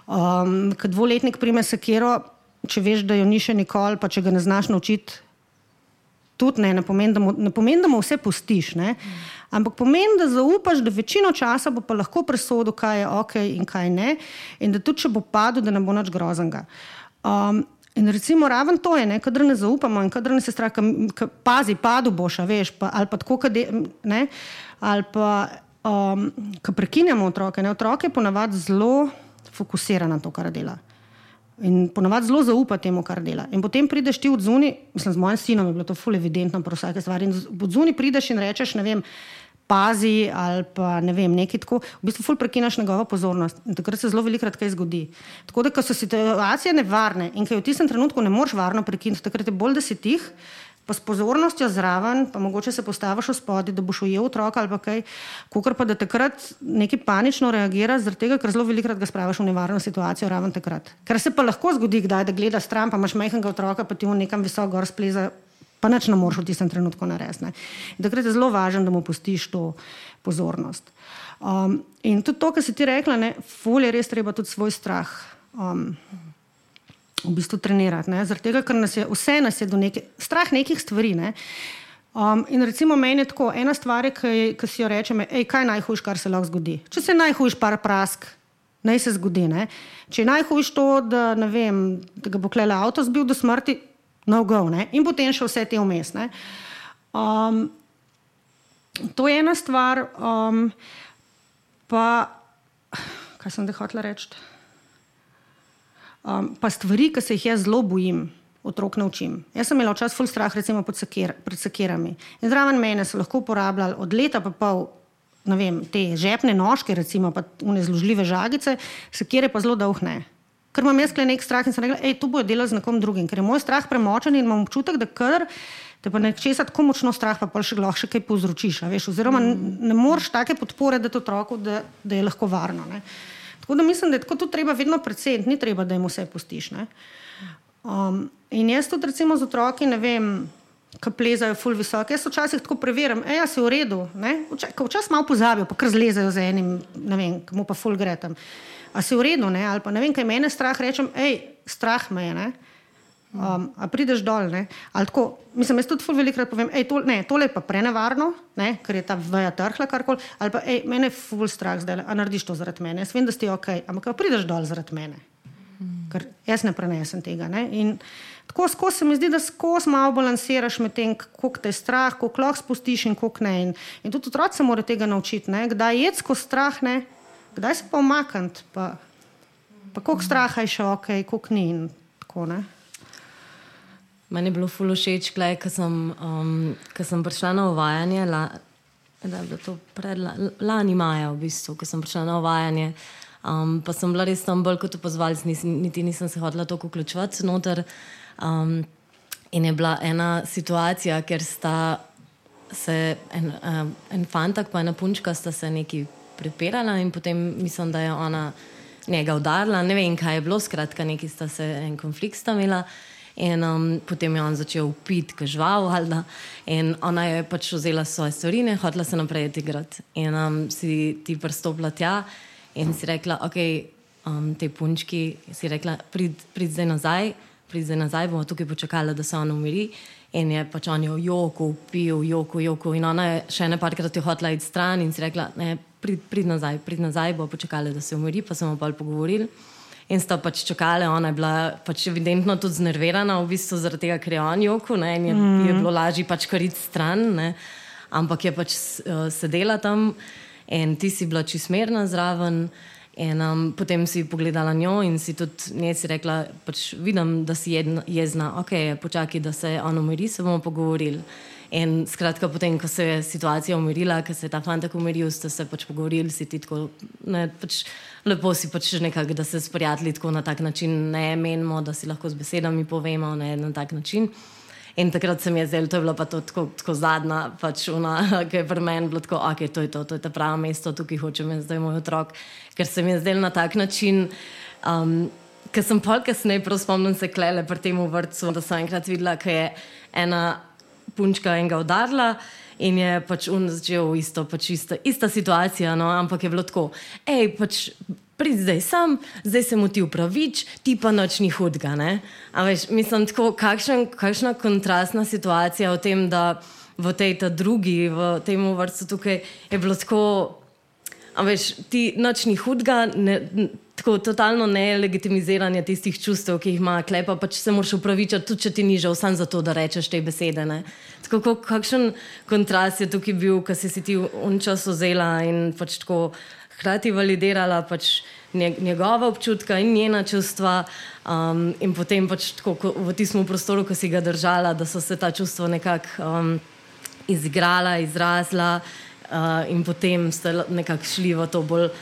Um, Kad dvoletnik prime sekiro, če veš, da jo ni še nikoli, pa če ga ne znaš naučiti, tudi ne, ne pomeni, da mu, ne pomeni, da mu vse pustiš. Ne? Ampak pomeni, da zaupaš, da večino časa bo pa lahko presodil, kaj je ok in kaj ne, in da tudi če bo padel, da ne bo nič groznega. Um, In recimo, raven to je, kadar ne zaupamo in kadar ne se strah, ka, pazi, padu boš, veš, pa, ali pa tako, kade, ne, ali pa, um, ko prekinjamo otroke, ne, otroke ponavadi zelo fokusira na to, kar dela. In ponavadi zelo zaupa temu, kar dela. In potem prideš ti od zunaj, mislim, z mojim sinom je bilo to fully evidentno, pro vsake stvari. In od zunaj prideš in rečeš, ne vem, pazi ali pa ne vem, nekaj tako, v bistvu ful prekinaš njegovo pozornost. In takrat se zelo velikrat kaj zgodi. Tako da, ko so situacije nevarne in ko je v tistem trenutku ne moreš varno prekiniti, takrat je bolj, da si tih pa s pozornostjo zraven, pa mogoče se postaviš v spodaj, da boš ujel otroka ali kaj, kukor pa da takrat nekaj panično reagira, zaradi tega, ker zelo velikrat ga spraviš v nevarno situacijo, raven takrat. Ker se pa lahko zgodi, kdaj, da gledaš stran, pa imaš majhnega otroka, pa ti v nekam visoko gor spleza, pa nič ne moreš v tistem trenutku narediti. Takrat je zelo važno, da mu pustiš to pozornost. Um, in tudi to, kar si ti rekla, ne, ful je res treba tudi svoj strah. Um, v bistvu trenirati. Zaradi tega, ker nas je vse nas je do neke, strah nekih stvari. Ne? Um, in recimo meni je tako, ena stvar, ki, ki si jo rečem, je, kaj je najhujše, kar se lahko zgodi. Če se najhujš par prask, naj se zgodi. Ne? Če je najhujš to, da, vem, da ga bo klele avto zbil do smrti, no go. Ne? In potem še vse te vmes. Um, to je ena stvar, um, pa kaj sem da hotela reči. Um, pa stvari, ki se jih jaz zelo bojim, otrok naučim. Jaz sem imela včasih full strah, recimo sekir, pred sekirami. In zraven mene so lahko uporabljali od leta pa pol. Vem, te žepne nožke, recimo, pa unezložljive žagice, sekire pa zelo dolhne. Ker imam jaz nek strah in sem rekla, da to bojo delali z nekom drugim, ker je moj strah premočen in imam občutek, da kar te pa nečesa tako močno strah, pa pa še lahko še kaj povzročiš. Oziroma, mm. ne moreš take podpore dati otroku, da, da je lahko varno. Ne. Tako da mislim, da je tako tudi treba vedno predsedeti, ni treba, da jim vse pustiš. Um, in jaz tudi recimo z otroki, ne vem, ki plezajo ful visoko. Jaz včasih tako preverjam, ej, si v redu, včasih malo pozabijo, pa kar zlezajo za enim, ne vem, komu pa ful gre tam. A si v redu, ne? ali pa ne vem, kaj mene strah, rečem, hej, strah me je. Ne? Um, a prideš dol. Tako, mislim, jaz tudi velikokrat povem, da to, tole je pa prenevarno, ne, ker je ta veja trhla karkoli. Ali pa ej, mene je ful strah zdaj, a narediš to zaradi mene. Jaz vem, da si ok, ampak prideš dol zaradi mene. Ker jaz ne prenesem tega. Ne. In tako skozi se mi zdi, da skozi malo balansiraš med tem, koliko te je strah, koliko lahko spustiš in koliko ne. In, in tudi otroci se morajo tega naučiti, ne. kdaj je skozi strah, ne. kdaj se pa omakniti, pa, pa koliko straha je še ok, koliko ni. In, tako, Meni je bilo fulo všeč, ko sem, um, sem prišla na uvajanje, la, da je bilo to pred la, lani maja, v bistvu, ko sem prišla na uvajanje. Um, pa sem bila res tam bolj kot opozovalec, niti nisem se hodila tako vključevati noter. Um, in je bila ena situacija, ker sta se en, um, en fantak in ena punčka sta se neki pripirala in potem mislim, da je ona njega udarila. Ne vem, kaj je bilo, skratka, neki sta se en konflikt stavila. In um, potem je on začel piti, kažval, ali in ona je pač vzela svoje stvari in hodila se naprej igrati. In um, si ti prstopila tja in si rekla, ok, um, te punčki, si rekla, prid, prid zdaj nazaj, prid zdaj nazaj, bomo tukaj počakali, da se on umiri. In je pač on jo joko, pil, joko, joko. In ona je še ne parkrat hodila id stran in si rekla, ne, prid, prid nazaj, prid nazaj, bomo počakali, da se umiri, pa smo pa pogovorili in sta pač čakali. Ona je bila pač evidentno tudi znervirana, v bistvu zaradi tega, ker je on joko ne, in je, mm. je bilo lažje pač kariti stran, ne. ampak je pač uh, sedela tam in ti si bila čismerna zraven. In um, potem si pogledala njo in si tudi njej si rekla, pač vidim, da si jedna, jezna, ok, počakaj, da se on umiri, se bomo pogovorili. In skratka, potem, ko se je situacija umirila, ko se je ta fantak umiril, ste se pač pogovorili, si ti tako, ne, pač lepo si pač nekako, da se sprijatelji tako na tak način ne menimo, da si lahko z besedami povemo ne, na tak način. In takrat se mi je zdelo, to je bilo pa to tako, tako zadnja, pač una, ki je pri meni bilo tako, ok, to je to, to je ta pravo mesto, tukaj hočem jaz, zdaj moj otrok. Ker se mi je zdelo na tak način. Um, Ker sem pa kasneje, prav spomnim se, klele pri tem vrtu, da sem enkrat videla, da je ena punčka enega udarila. In je pač začel isto, pač ista, ista situacija, no? ampak je bilo tako, hej, pač prid zdaj sam, zdaj se mu ti upravič, ti pa noč ni hudga. Veš, mislim, tako, kakšen, kakšna kontrastna situacija v tem, da v tej drugi, v tem vrstu tukaj je bilo tako, veš, ti noč ni hudga. Ne, Tako totalno nelegitimiziranje tistih čustev, ki jih ima klepa, pa če se moraš upravičiti, tudi če ti ni žal, samo zato, da rečeš te besede. Ne? Tako kakšen kontrast je tukaj bil, ko si, si ti v čas ozela in pač tako hkrati validirala pač njegova občutka in njena čustva, um, in potem pač tako v tistem prostoru, ko si ga držala, da so se ta čustva nekako um, izigrala, izrazila. Uh, in potem ste nekako šli v to bolj uh,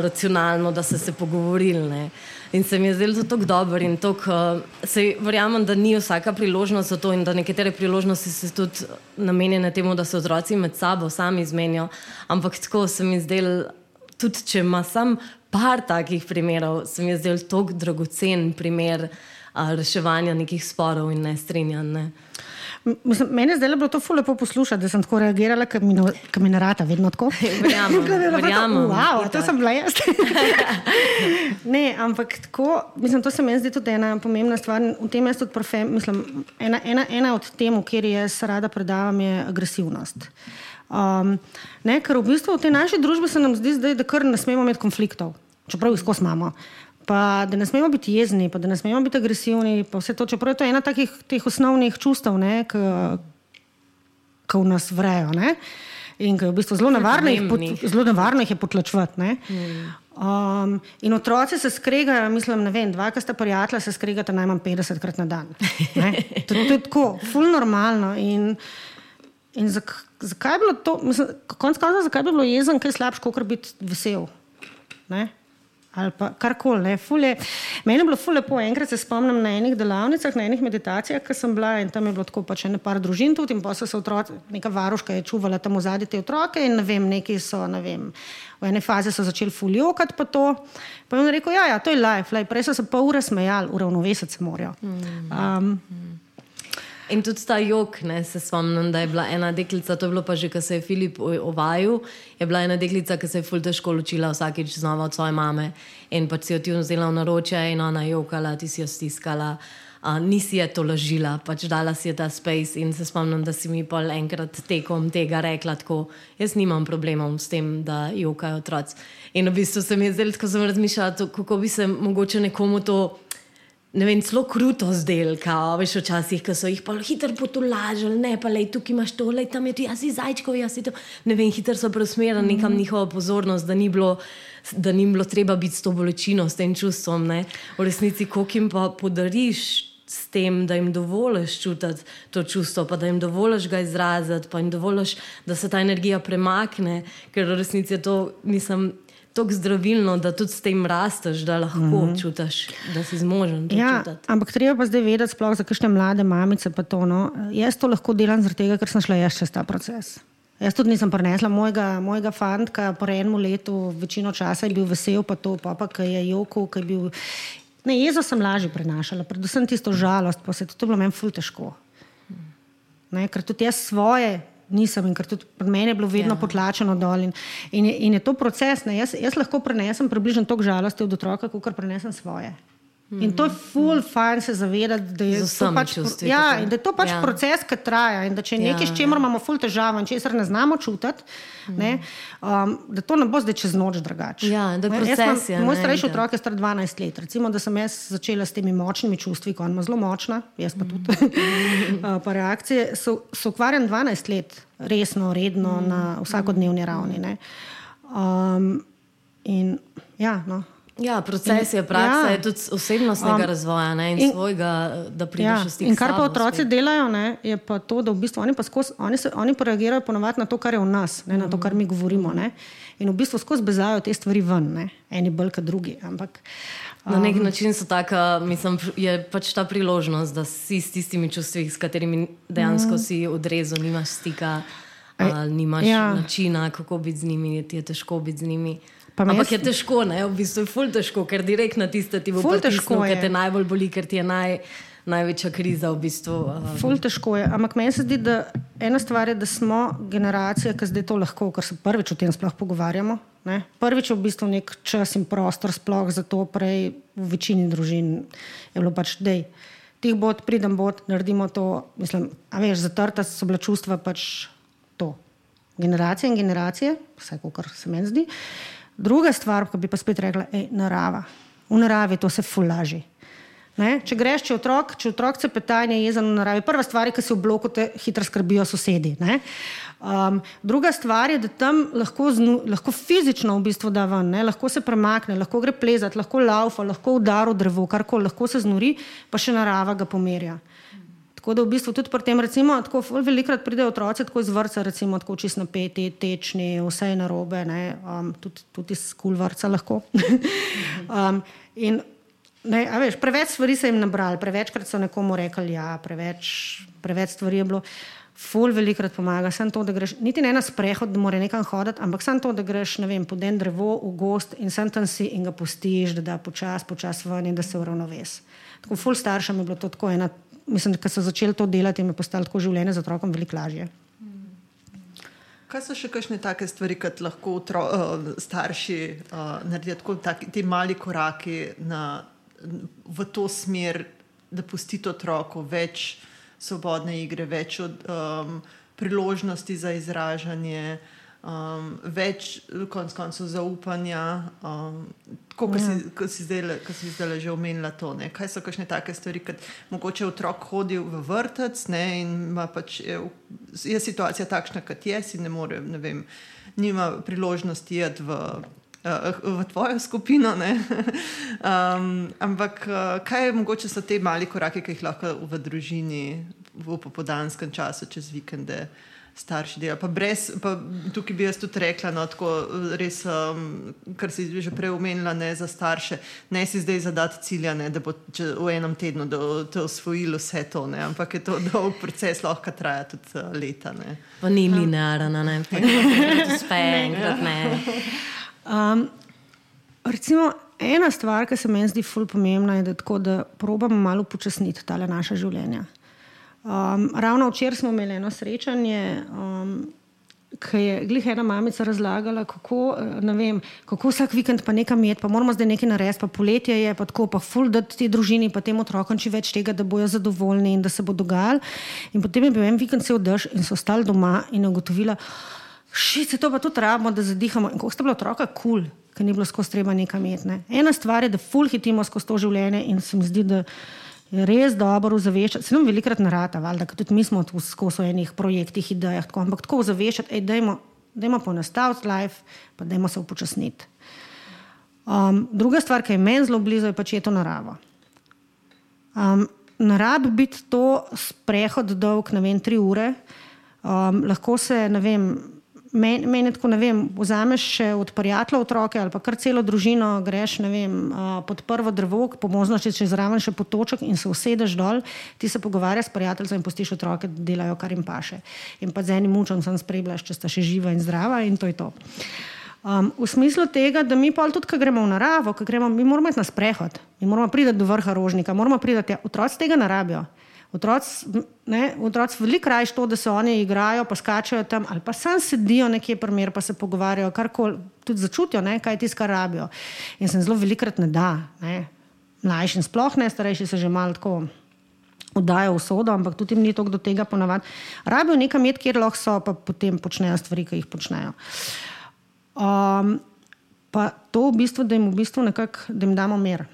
racionalno, da ste se pogovorili. Ne. In se mi je zdelo to tako dobro in tako, uh, verjamem, da ni vsaka priložnost za to in da nekatere priložnosti so tudi namenjene temu, da se otroci med sabo sami izmenijo. Ampak tako se mi je zdelo, tudi če ima sam par takih primerov, se mi je zdel tako dragocen primer a, reševanja nekih sporov in nestrinjanj. Ne. Mene zdaj je bilo to ful lepo poslušati, da sem tako reagirala, ker mi ne rata, vedno tako. Verjamem, verjamem. Wow, to sem bila jaz. ne, ampak tako, mislim, to se mi zdi tudi ena pomembna stvar. V tem jaz tudi profem, mislim, ena, ena, ena od tem, kjer jaz rada predavam, je agresivnost. Um, ne, ker v bistvu v tej naši družbi se nam zdi, zdaj, da kar ne smemo imeti konfliktov, čeprav jih skozi imamo. Pa da ne smemo biti jezni, pa da ne smemo biti agresivni. To, čeprav je to ena takih osnovnih čustev, ki v nas vrejo. Ne? In ki je v bistvu zelo nevarno, jih, pot, zelo nevarno jih je potlačevati. Mm. Um, in otroci se skregajo, mislim, ne vem, dva, ki sta prijatelja, se skregata najmanj 50 krat na dan. To, to je tako, fulno normalno. In, In zak, zakaj je bilo to, konc konca, zakaj bi bilo jezen, kaj slabše, kot biti vesel? Ne? Ali pa karkoli. Meni je bilo ful lepo, enkrat se spomnim na enih delavnicah, na enih meditacijah, ki sem bila in tam je bilo tako pač ene par družin tudi in pa so se otroci, neka varuška je čuvala tam v zadnji te otroke in ne vem, neki so, ne vem, v ene faze so začeli fuljokati pa to. Pa je on rekel, ja, ja, to je life, life. prej so se pol ure smejali, uravnovesiti se morajo. Um, In tudi ta jog, ne, se spomnim, da je bila ena deklica, to je bilo pa že, ko se je Filip ovajal, je bila ena deklica, ki se je ful težko ločila vsakeč znova od svoje mame in pa si jo ti vzela v naročje in ona jokala, ti si jo stiskala. Uh, nisi je to lažila, pač dala si je ta space in se spomnim, da si mi pol enkrat tekom tega rekla tako, jaz nimam problemov s tem, da jokajo otroci. In v bistvu se mi je zdelo, ko sem razmišljala, kako bi se mogoče nekomu to ne vem, zelo kruto zdel, kao, veš, včasih, so jih pa hitro potulažili, ne pa le tukaj imaš to, le tam je ti, jaz si zajčkov, jaz si to. Ne vem, hitro so preusmerili mm. nekam njihovo pozornost, da ni bilo. Da ni bilo treba biti s to bolečino, s tem čustvom. Ne? V resnici, koliko jim pa podariš s tem, da jim dovoliš čutiti to čustvo, pa da jim dovoliš ga izraziti, pa jim dovoliš, da se ta energija premakne, ker v resnici je to, nisem tako zdravilno, da tudi s tem rasteš, da lahko mm -hmm. čutiš, da si zmožen. Ja, ampak treba pa zdaj vedeti, sploh za kakšne mlade mamice. To, no. Jaz to lahko delam zaradi tega, ker sem šla jaz čez ta proces. Jaz tudi nisem prenesla mojega, mojega fanta, po enem letu, večino časa je bil vesel, pa to, pa, pa ki je joko, ki je bil. Ne, jezo sem lažje prenašala, predvsem tisto žalost, pa se to je bilo meni ful težko. Ne, ker tudi jaz svoje nisem in ker tudi pri meni je bilo vedno ja. potlačeno dol. In, in, in je to proces, jaz, jaz lahko prenesem približno toliko žalosti od otroka, kot prenesem svoje. In to je full mm. fajn se zavedati, da je to pač, čustvi, ja, da je to pač ja. proces, ki traja. In da če je nekaj, ja, s čimer ja. imamo full težavo in česar ne znamo čutiti, mm. ne, um, da to ne bo zdaj čez noč drugače. Ja, proces, ja, moj starejši otrok je star 12 let. Recimo, da sem jaz začela s temi močnimi čustvi, ko ima zelo močna, jaz pa tudi. Mm. uh, pa reakcije so, so ukvarjene 12 let, resno, redno, mm. na vsakodnevni ravni. Um, in ja, no. Ja, proces je praksa, ja. je tudi osebnostnega um, razvoja ne, in, in svojega, da prideš ja, v stik. In kar pa otroci spet. delajo, ne, je pa to, da v bistvu oni pa skozi, oni, se, oni pa reagirajo ponovadi na to, kar je v nas, ne, na to, kar mi govorimo. Ne, in v bistvu skozi bezajo te stvari ven, ne, eni bolj kot drugi. Ampak, um, na nek način taka, mislim, je pač ta priložnost, da si s tistimi čustvi, s katerimi dejansko mm. si odrezal, nimaš stika, Aj, nimaš ja. načina, kako biti z njimi, ti je težko biti z njimi. Ampak je težko, ne? v bistvu je ful težko, ker direktno tiste ti bo težko, ker te najbolj boli, ker ti je naj, največja kriza v bistvu. Um. Ful težko je. Ampak meni se zdi, da ena stvar je, da smo generacija, ki zdaj to lahko, ker se prvič o tem sploh pogovarjamo. Ne? Prvič je v bistvu nek čas in prostor, sploh zato prej v večini družin je bilo pač dej. Tih bod, pridem bod, naredimo to. Mislim, a veš, zatrta so bila čustva pač to. Generacije in generacije, vse, kar se meni zdi. Druga stvar, ki bi pa spet rekla, je narava. V naravi to se fulaži. Ne? Če greš, če otrok, če otrok se petanje jezen v naravi, prva stvar je, ki se v bloku te hitro skrbijo sosedi. Um, druga stvar je, da tam lahko, znu, lahko fizično v bistvu da ven, ne? lahko se premakne, lahko gre plezati, lahko laufa, lahko udari drevo, karkoli, lahko se znuri, pa še narava ga pomerja. Tako da v bistvu tudi pri tem, recimo, tako velikrat pridejo otroci tako iz vrca, recimo, tako čist napeti, tečni, vse je narobe, um, tudi, tudi iz kul vrca lahko. um, in Ne, veš, preveč stvari so jim nabrali, prevečkrat so nekomu rekli, ja, preveč, preveč stvari je bilo. Ful velikrat pomaga, samo to, da greš, niti ne na sprehod, da mora nekam hoditi, ampak samo to, da greš vem, po den drevo v gost in sem tam si in ga pustiš, da da počasi, počasi ven in da se uravnoves. Tako ful staršem je bilo to tako ena, mislim, da so začeli to delati in je postalo tako življenje z otrokom veliko lažje. Kaj so še kakšne take stvari, kot lahko otro, uh, starši uh, naredijo, tako ti mali koraki na v to smer, da pustite otroku več svobodne igre, več od, um, priložnosti za izražanje, um, več konc koncev zaupanja. Um, Kot ja. si, si zdaj že omenila, to, kaj so kakšne take stvari, kot mogoče otrok hodi v vrtec ne, in pač je, je situacija takšna, kot je, si ne more, ne vem, nima priložnosti jeti v uh, v tvojo skupino. um, ampak uh, kaj je mogoče so te mali korake, ki jih lahko v družini v popodanskem času, čez vikende. Starši delajo. Pa brez, pa tukaj bi jaz tudi rekla, no, tako res, um, kar si že prej omenila, ne za starše. Ne si zdaj zadati cilja, ne, da bo če, v enem tednu te osvojilo vse to, ne, ampak je to dolg proces, lahko traja tudi uh, leta. Ne. Pa ni linearno, ne, pa ne, spet enkrat ne. Um, recimo, ena stvar, ki se mi zdi fully pomembna, je, da, tako, da probamo malo počasniti ta naša življenja. Um, ravno včeraj smo imeli eno srečanje, um, ki je glih ena mamica razlagala, kako, vem, kako vsak vikend pa nekaj met, pa moramo zdaj nekaj narediti, pa poletje je pa tako, pa ful da ti družini, pa tem otrokom če več tega, da bojo zadovoljni in da se bo dogajalo. In potem je bil en vikend se održ in so ostali doma in ugotovila. Šice, to pa tudi rabimo, da zadihamo. In ko ste bili otroka, kul, cool, ker ni bilo skozi treba nekam imeti. Ne. Ena stvar je, da ful hitimo skozi to življenje in se mi zdi, da res dobro zaveščati. Se nam velikrat narata, valjda, tudi mi smo tu skozi enih projektih, idejah, tako, ampak tako zaveščati, ej, dajmo, dajmo ponastaviti life, pa dajmo se upočasniti. Um, druga stvar, ki je meni zelo blizu, je pač je to narava. Um, Narab biti to sprehod dolg, ne vem, tri ure, um, lahko se, ne vem, Meni men je tako, ne vem, vzameš še od prijatelja otroke ali pa kar celo družino, greš vem, pod prvo drevo, po možnosti če zraven še potoček in se usedeš dol, ti se pogovarjaš s prijateljem in postiš otroke, da delajo kar jim paše. In pa z enim mučom sem spremljal, če sta še živa in zdrava in to je to. Um, v smislu tega, da mi pa tudi, ko gremo v naravo, gremo, mi moramo iti na sprehod, mi moramo priti do vrha rožnika, moramo priti, otroci tega ne rabijo. Otroci otroc veliko raje to, da se oni igrajo, pa skačajo tam ali pa sam sedijo nekje primer, pa se pogovarjajo, kar koli tudi začutijo, ne, kaj ti skar rabijo. In se zelo velikrat ne da. Ne. Mlajši in sploh ne, starejši se že malo tako oddajo v sodo, ampak tudi jim ni to do tega ponavadi. Rabijo nekaj met, kjer lahko so, pa potem počnejo stvari, ki jih počnejo. Um, pa to v bistvu, da jim v bistvu nekako, da jim damo mer.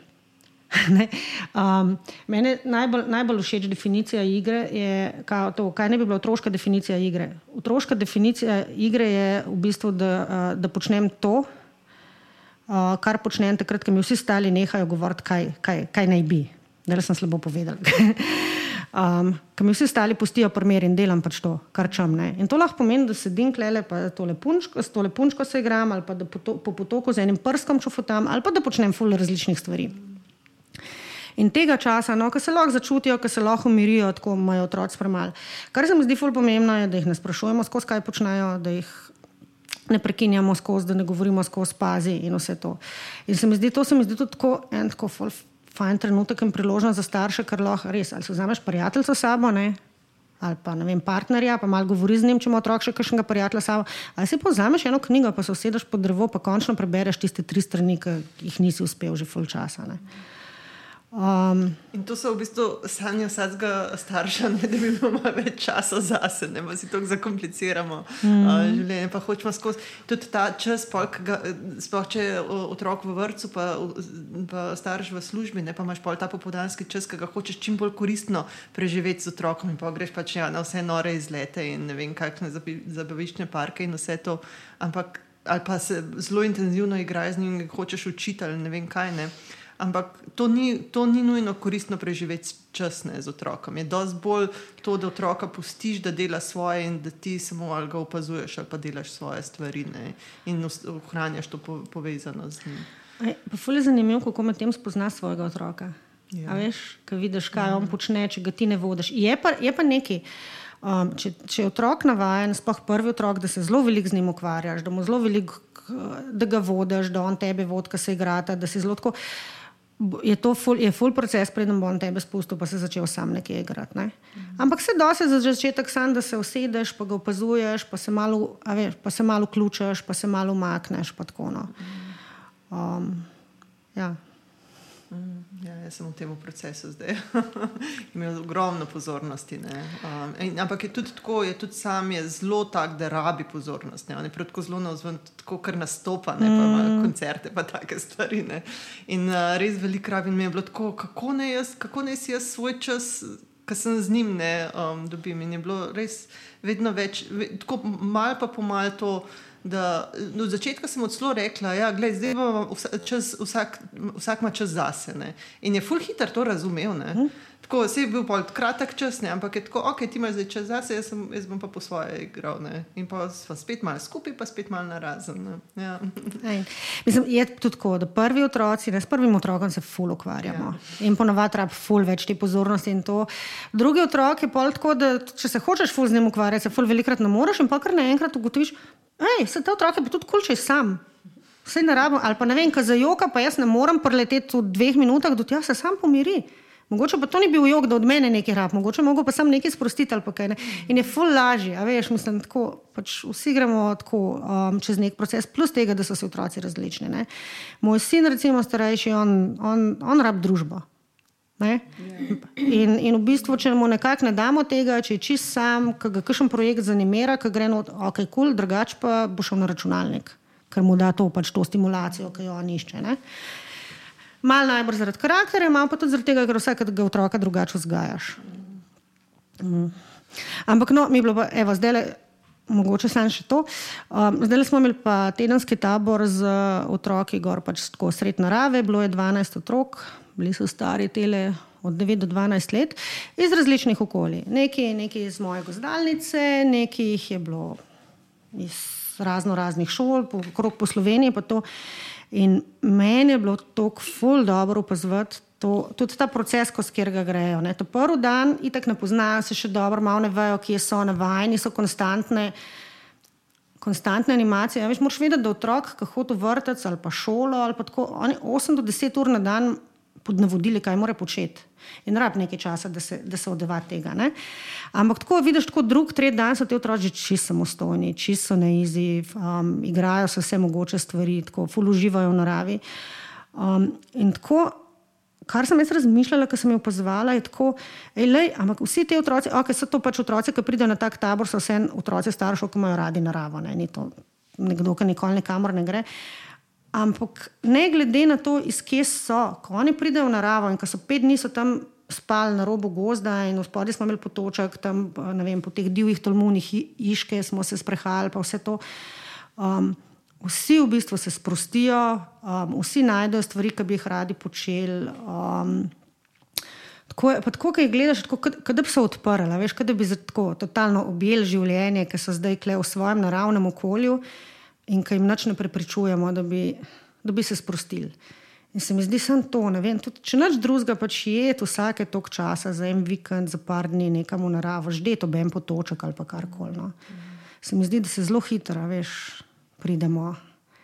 um, mene najbolj, najbolj všeč definicija igre je, kaj, to, kaj ne bi bila otroška definicija igre. Otroška definicija igre je v bistvu, da, uh, da počnem to, uh, kar počnem takrat, ko mi vsi stali nehajo govoriti, kaj, kaj, kaj naj bi. Da sem slabo povedal. um, Ko mi vsi stali pustijo primer in delam pač to, kar čem. Ne. In to lahko pomeni, da sedim klele, pa tole punčko, s tole punčko se igram, ali pa da po, to, po potoku z enim prskom čufutam, ali pa da počnem ful različnih stvari. In tega časa, no, ki se lahko začutijo, ki se lahko umirijo, tako imajo otroci premalo. Kar se mi zdi fulj pomembno, je, da jih ne sprašujemo, skozi kaj počnejo, da jih ne prekinjamo skozi, da ne govorimo skozi pazi in vse to. In se mi zdi, to se mi zdi tudi tako, en tako fajn trenutek in priložnost za starše, ker lahko res ali si vzameš prijateljico s sabo, ne? ali pa vem, partnerja, pa malo govori z njim, če ima otrok še kakšnega prijatelja s sabo. Ali si pa vzameš eno knjigo, pa se usedeš pod drevo, pa končno prebereš tiste tri strani, ki jih nisi uspel že full časa. Ne? Um, in to so v bistvu sanje vsakega starša, ne, da bi imel več časa za sebe, da si tako zakompliciramo mm. uh, življenje. Pa hočemo skozi tudi ta čas, sploh če je otrok v vrtu, pa, pa starš v službi, ne pa imaš pol ta popoldanski čas, ki ga hočeš čim bolj koristno preživeti z otrokom. In pa greš pač ja, na vse nore izlete in ne vem, kakšne zabaviščne parke in vse to. Ampak ali pa se zelo intenzivno igraš z njim hočeš učiti ali ne vem kaj. Ne. Ampak to ni, to ni nujno koristno preživeti čas ne, z otrokom. Je dosti bolj to, da otroka pustiš, da dela svoje in da ti samo ali ga opazuješ ali pa delaš svoje stvari ne, in ohranjaš to povezano z njim. Pravno je zanimivo, kako med tem spoznaš svojega otroka. Ja. Veš, kaj vidiš, kaj ja. on počne, če ga ti ne vodiš. Je pa, je pa nekaj. Um, če, če je otrok navaden, sploh prvi otrok, da se zelo veliko z njim ukvarjaš, da, veliko, da ga vodiš, da on tebe vodi, da se igrata, da si zelo tako je to ful, je full proces, preden bo on tebe spustil, pa se začel sam nekaj igrati. Ne? Mm. Ampak se dosti za začetek sam, da se usedeš, pa ga opazuješ, pa se malo, veš, pa se malo ključeš, pa se malo umakneš. No. Um, ja. Mm, ja, jaz sem v tem procesu zdaj. Imel ogromno pozornosti. Um, in, ampak je tudi tako, je tudi sam je zelo tak, da rabi pozornost. Ne? On je tako zelo navzven, tako kar nastopa, ne pa mm. koncerte, pa take stvari. Ne? In uh, res veliko rabi mi je bilo tako, kako ne, jaz, kako ne si jaz svoj čas. Ker sem z njim ne um, dobim, in je bilo res vedno več, ved, tako malo pa pomal to, da no, od začetka sem odslo rekla, da ja, zdaj imamo čas, vsak, vsak ima čas zase. Ne? In je full hitter to razumel. Hm? Tako se je bil pol kratek čas, ne? ampak je tako, ok, ti imaš zdaj čas zase, jaz, sem, jaz bom pa po svoje igral. Ne? In pa smo spet malo skupaj, pa spet malo na razen. Ja. Mislim, je tudi tako, da prvi otroci, ne, s prvim otrokom se full ukvarjamo. Ja. In ponovadi treba full več te pozornosti in to. Drugi otrok je pol tako, da če se hočeš full z njim ukvarjati, se full velikrat ne moreš in pa kar naenkrat ugotoviš, Ej, se te otroke pa tudi kulče sam. Vse ne rabim, ali pa ne vem, kaj za joka, pa jaz ne morem preleteti v dveh minutah, da ti se sam pomiri. Mogoče pa to ni bil jog, da od mene nekaj rab, mogoče mogo pa sam nekaj sprostiti ali kaj. Ne. In je ful lažje, a veš, mislim, tako, pač vsi gremo tako um, čez nek proces, plus tega, da so se otroci različni. Ne. Moj sin, recimo starejši, on, on, on rab družbo. In, in v bistvu, če mu nekako ne damo tega, če je čist sam, ki ga kakšen projekt zanimira, ki gre not, ok, kul, cool, drugače pa bo šel na računalnik, ker mu da to pač to stimulacijo, ki jo on išče. Ne? Mal najbolj zaradi karakterja, malo pa tudi zaradi tega, ker vsakega otroka drugače vzgajaš. Mm. Ampak no, mi je bilo pa, evo, zdaj le. Mogoče sem še to. Um, zdaj smo imeli pa tedenski tabor z otroki, gor pač tako sred narave, bilo je 12 otrok, bili so stari tele od 9 do 12 let, iz različnih okolij. Nekaj, nekaj iz moje gozdalnice, nekaj jih je bilo iz razno raznih šol, po, krok po Sloveniji. In meni je bilo tako ful dobro opazovati. To, tudi ta proces, ko skjer ga grejo. Ne. To prvi dan, itek ne poznajo se še dobro, malo ne vejo, kje so navajeni, so konstantne, konstantne animacije. Ja, veš, moraš vedeti, da otrok, ki hodi v vrtec ali pa šolo, ali pa tako, oni 8 do 10 ur na dan pod navodili, kaj mora početi. In rab nekaj časa, da se, da se odeva tega. Ne? Ampak tako vidiš, kot drug, tretji dan so ti otroci čisto samostojni, čisto neizi, um, igrajo se vse mogoče stvari, tako fuluživajo v naravi. Um, in tako. Kar sem jaz razmišljala, ko sem jih opazovala, je tako, da vsi ti otroci, okay, so to pač otroci, ki pridejo na tak tabor, so vse otroci staršev, ki imajo radi naravo, ne? ni to nekdo, ki nikoli nikamor ne gre. Ampak ne glede na to, iz kje so, ko oni pridejo v naravo in ko so pet dni tam spali na robu gozda in v spodnji smo imeli potoček, tam vem, po teh divjih tolmunih iške smo se sprehajali, pa vse to. Um, vsi v bistvu se sprostijo, um, vsi najdejo stvari, ki bi jih radi počeli. Um, Tako, ki jih gledaš, kot da bi se odprla, veš, kot da bi za tako totalno objel življenje, ki so zdaj kle v svojem naravnem okolju in ki jim nič ne prepričujemo, da bi, da bi se sprostili. In se mi zdi samo to, vem, tudi, če noč drugega pač je, vsake tok časa za en vikend, za par dni nekam v naravo, že to bem potoček ali karkoli. No. Se mi zdi, da se zelo hitro, veš, pridemo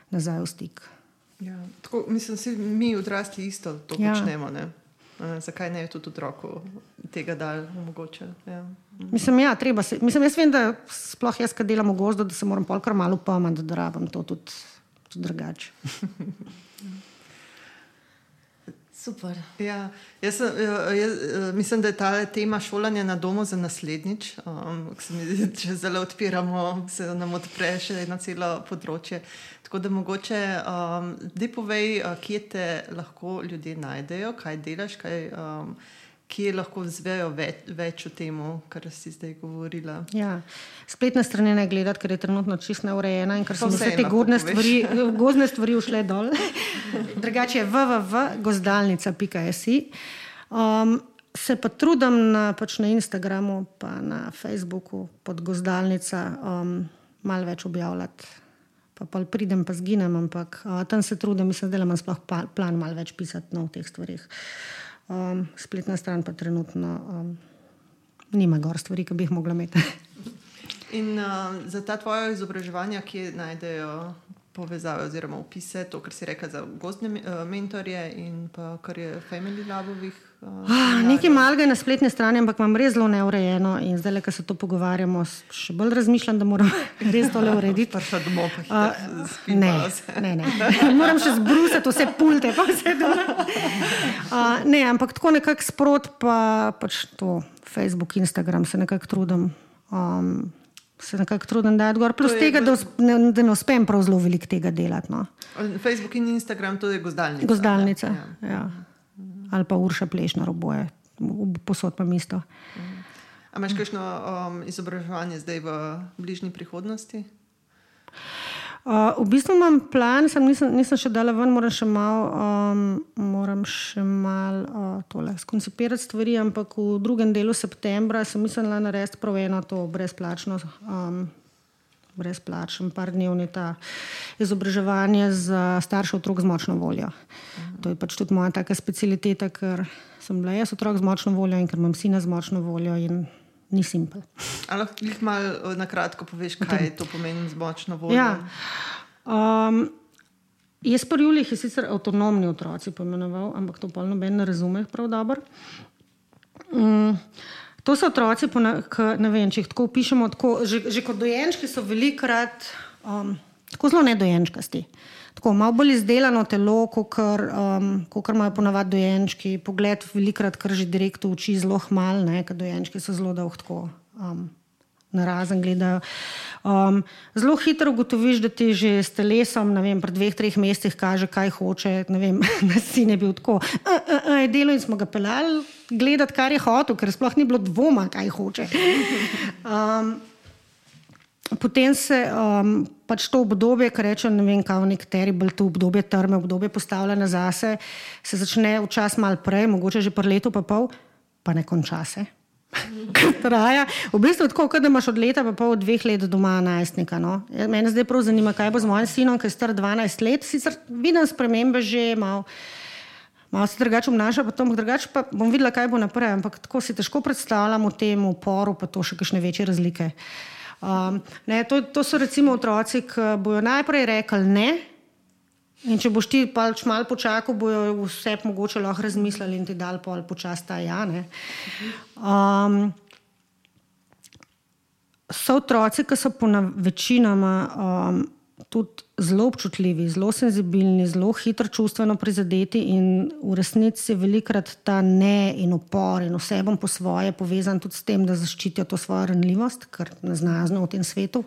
nazaj v stik. Ja, tako, mislim, da mi odrasli isto to ja. počnemo. Uh, zakaj ne tudi otroku tega dal mogoče? Ja. Mislim, ja, treba se. Mislim, jaz vem, da sploh jaz, ki delam v gozdu, da se moram polkar malo pomati, da rabim to tudi, tudi drugače. Super. Ja, jaz, ja, jaz mislim, da je ta tema šolanja na domu za naslednjič. Um, mi, če zelo odpiramo, se nam odpre še eno celo področje. Tako da mogoče, um, da povej, uh, kje te lahko ljudje najdejo, kaj delaš, kaj, um, kje lahko zvejo več, več o tem, kar si zdaj govorila. Ja. Spletne strani ne gledati, ker je trenutno čisto neurejena in ker so vse te stvari, gozdne stvari ušle dol. Drugače je www.gozdalnica.si. Um, se pa trudim na, pač na Instagramu, pa na Facebooku pod gozdalnica um, malo več objavljati. Pa, pa pridem, pa zginem, ampak uh, tam se trudim, mislim, da imam sploh plan malo več pisati no, o teh stvarih. Um, spletna stran pa trenutno um, nima gor stvari, ki bi jih mogla imeti. In uh, za ta tvoje izobraževanja, ki najdejo povezave oziroma opise, to, kar si rekel za gozdne uh, mentorje in pa kar je Family Labovih. Uh, ah, nekaj malega na spletni strani, ampak imam res zelo neurejeno in zdaj, ko se to pogovarjamo, še bolj razmišljam, da moram res tole urediti. Še domov, pa uh, ah, ne, ne, ne. Moram še zbrusiti vse pulte, pa vse to. Uh, ne, ampak tako nekako sprot, pa pač to Facebook, Instagram se nekako trudim. Um, se nekako trudim dati gor. Plus tega, da, ne, da ne uspem prav zelo veliko tega delati. No. Facebook in Instagram, to je gozdalnica. Gozdalnica, ja. Ja. ali pa urša plešna roboje, posod pa mesto. A imaš kakšno um, izobraževanje zdaj v bližnji prihodnosti? Uh, v bistvu imam plan, sem, nisem, nisem še dala ven, moram še malo um, mal, uh, tole skoncipirati stvari, ampak v drugem delu septembra sem mislila narediti prav eno to brezplačno. Um, Brezplačen, par dnevni ta izobraževanje za starše otrok z močno voljo. To je pač tudi moja taka specialiteta, ker sem bila jaz otrok z močno voljo in ker imam sina z močno voljo in ni simpel. Ali lahko jih malo na kratko poveš, kaj to pomeni z močno voljo? Ja. Um, jaz pa Julij je sicer avtonomni otroci pomenoval, ampak to pa noben ne razume prav dobro. Um, to so otroci, ki ne vem, če jih tako opišemo, tako, že, že kot dojenčki so velikrat um, tako zelo nedojenčkasti. Tako malo bolj izdelano telo, kot um, imajo ponavadi dojenčki, pogled velikrat, kar že direkt v oči zelo mal, ker dojenčki so zelo dolgo. Um, Na razen gledajo. Um, zelo hitro ugotoviš, da ti že s telesom, ne vem, pred dveh, treh mesecih kaže, kaj hoče. Na sin je bil tako. Uh, uh, uh, delo in smo ga pelali gledati, kar je hotel, ker sploh ni bilo dvoma, kaj hoče. Um, potem se um, pač to obdobje, ki reče, ne vem, kaj nekateri bolj to obdobje trme, obdobje postavljene zase, se začne včasih malo prej, mogoče že par leto, pa pol, pa ne konča se. Traja. V bistvu je tako, da imaš od leta pa pol dveh let doma najstnika. No? Ja, mene zdaj prav zanima, kaj bo z mojim sinom, ki je star 12 let. Sicer vidim spremembe že malo. Malo se drugače obnaša, pa, drugače pa bom videla, kaj bo naprej. Ampak tako si težko predstavljam v tem uporu, pa to še kakšne večje razlike. Uh, Um, ne, to, to so recimo otroci, ki bojo najprej rekli ne. In če boš ti pač malo počakal, bojo vse mogoče lahko razmislili in ti dal pol počasi ta ja. Um, so otroci, ki so po večinoma um, tudi zelo občutljivi, zelo senzibilni, zelo hitro čustveno prizadeti in v resnici je velikrat ta ne in upor in vse bom po svoje povezan tudi s tem, da zaščitijo to svojo ranljivost, kar ne znajo v tem svetu.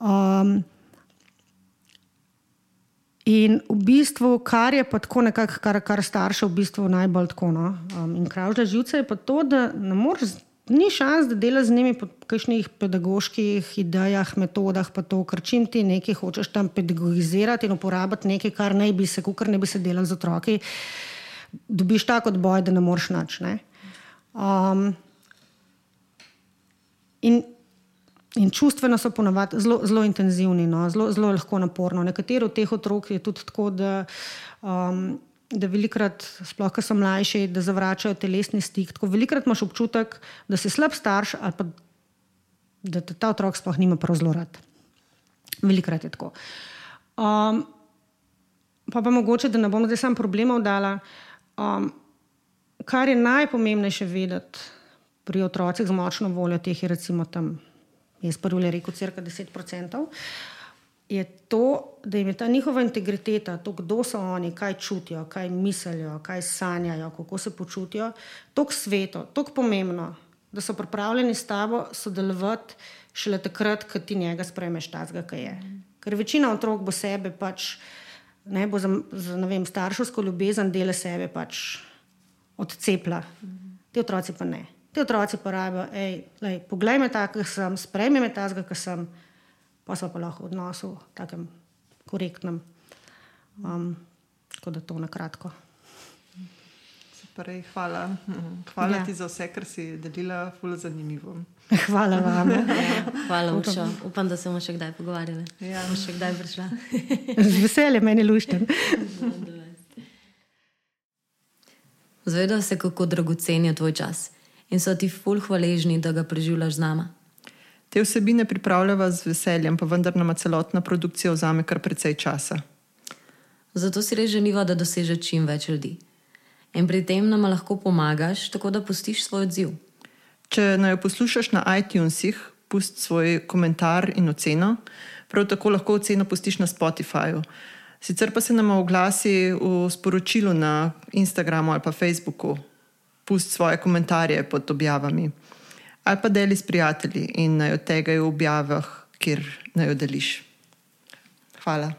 Um, In v bistvu, kar je pa tako nekako, kar, kar starše v bistvu najbolj tako, no, um, in kravžlja živce, je pa to, da ne moreš ni šans, da delaš z njimi po kakšnih pedagoških idejah, metodah, pa to, ker čim ti nekaj hočeš tam pedagogizirati in uporabiti nekaj, kar ne bi se, kar ne bi se delal z otroki, dobiš tako odboj, da ne moreš nič. Ne? Um, in, in čustveno so ponovadi zelo, zelo intenzivni, no? zelo, zelo lahko naporno. Nekateri od teh otrok je tudi tako, da um, da velikrat, sploh ko so mlajši, da zavračajo telesni stik. Tako velikrat imaš občutek, da si slab starš ali pa da te ta otrok sploh nima prav zelo rad. Velikrat je tako. Um, pa pa mogoče, da ne bom zdaj sam problemov dala. Um, kar je najpomembnejše vedeti pri otrocih z močno voljo, teh je recimo tam, jaz prvi le rekel, crka 10%, je to, da jim je ta njihova integriteta, to, kdo so oni, kaj čutijo, kaj mislijo, kaj sanjajo, kako se počutijo, tako sveto, tako pomembno, da so pripravljeni s tabo sodelovati šele takrat, ko ti njega sprejmeš tazga, kaj je. Ker večina otrok bo sebe pač, ne bo za, za vem, starševsko ljubezen dele sebe pač odcepla. Ti otroci pa ne. Ti otroci pa rabijo, hej, poglej me tako, kot sem, sprejmi me tazga, kot sem, pa so pa lahko v odnosu, takem korektnem. Um, tako da to na kratko. Prej, hvala hvala ja. ti za vse, kar si delila, zelo zanimivo. Hvala vam. hvala, Uša. Upam, da se bomo še kdaj pogovarjali. Ja. Bomo še kdaj prišla. Z veseljem, meni lušten. Zavedaj se, kako dragocen je tvoj čas in so ti ful hvaležni, da ga preživljaš z nama. Te vsebine pripravljava z veseljem, pa vendar nama celotna produkcija vzame kar precej časa. Zato si res želiva, da doseže čim več ljudi. In pri tem nam lahko pomagaš, tako da pustiš svoj odziv. Če naj jo poslušaš na iTunesih, pusti svoj komentar in oceno, prav tako lahko oceno pustiš na Spotifyju. Sicer pa se nam oglasi v sporočilu na Instagramu ali pa Facebooku, pusti svoje komentarje pod objavami ali pa deli s prijatelji in naj od tega v objavah, kjer naj jo deliš. Hvala.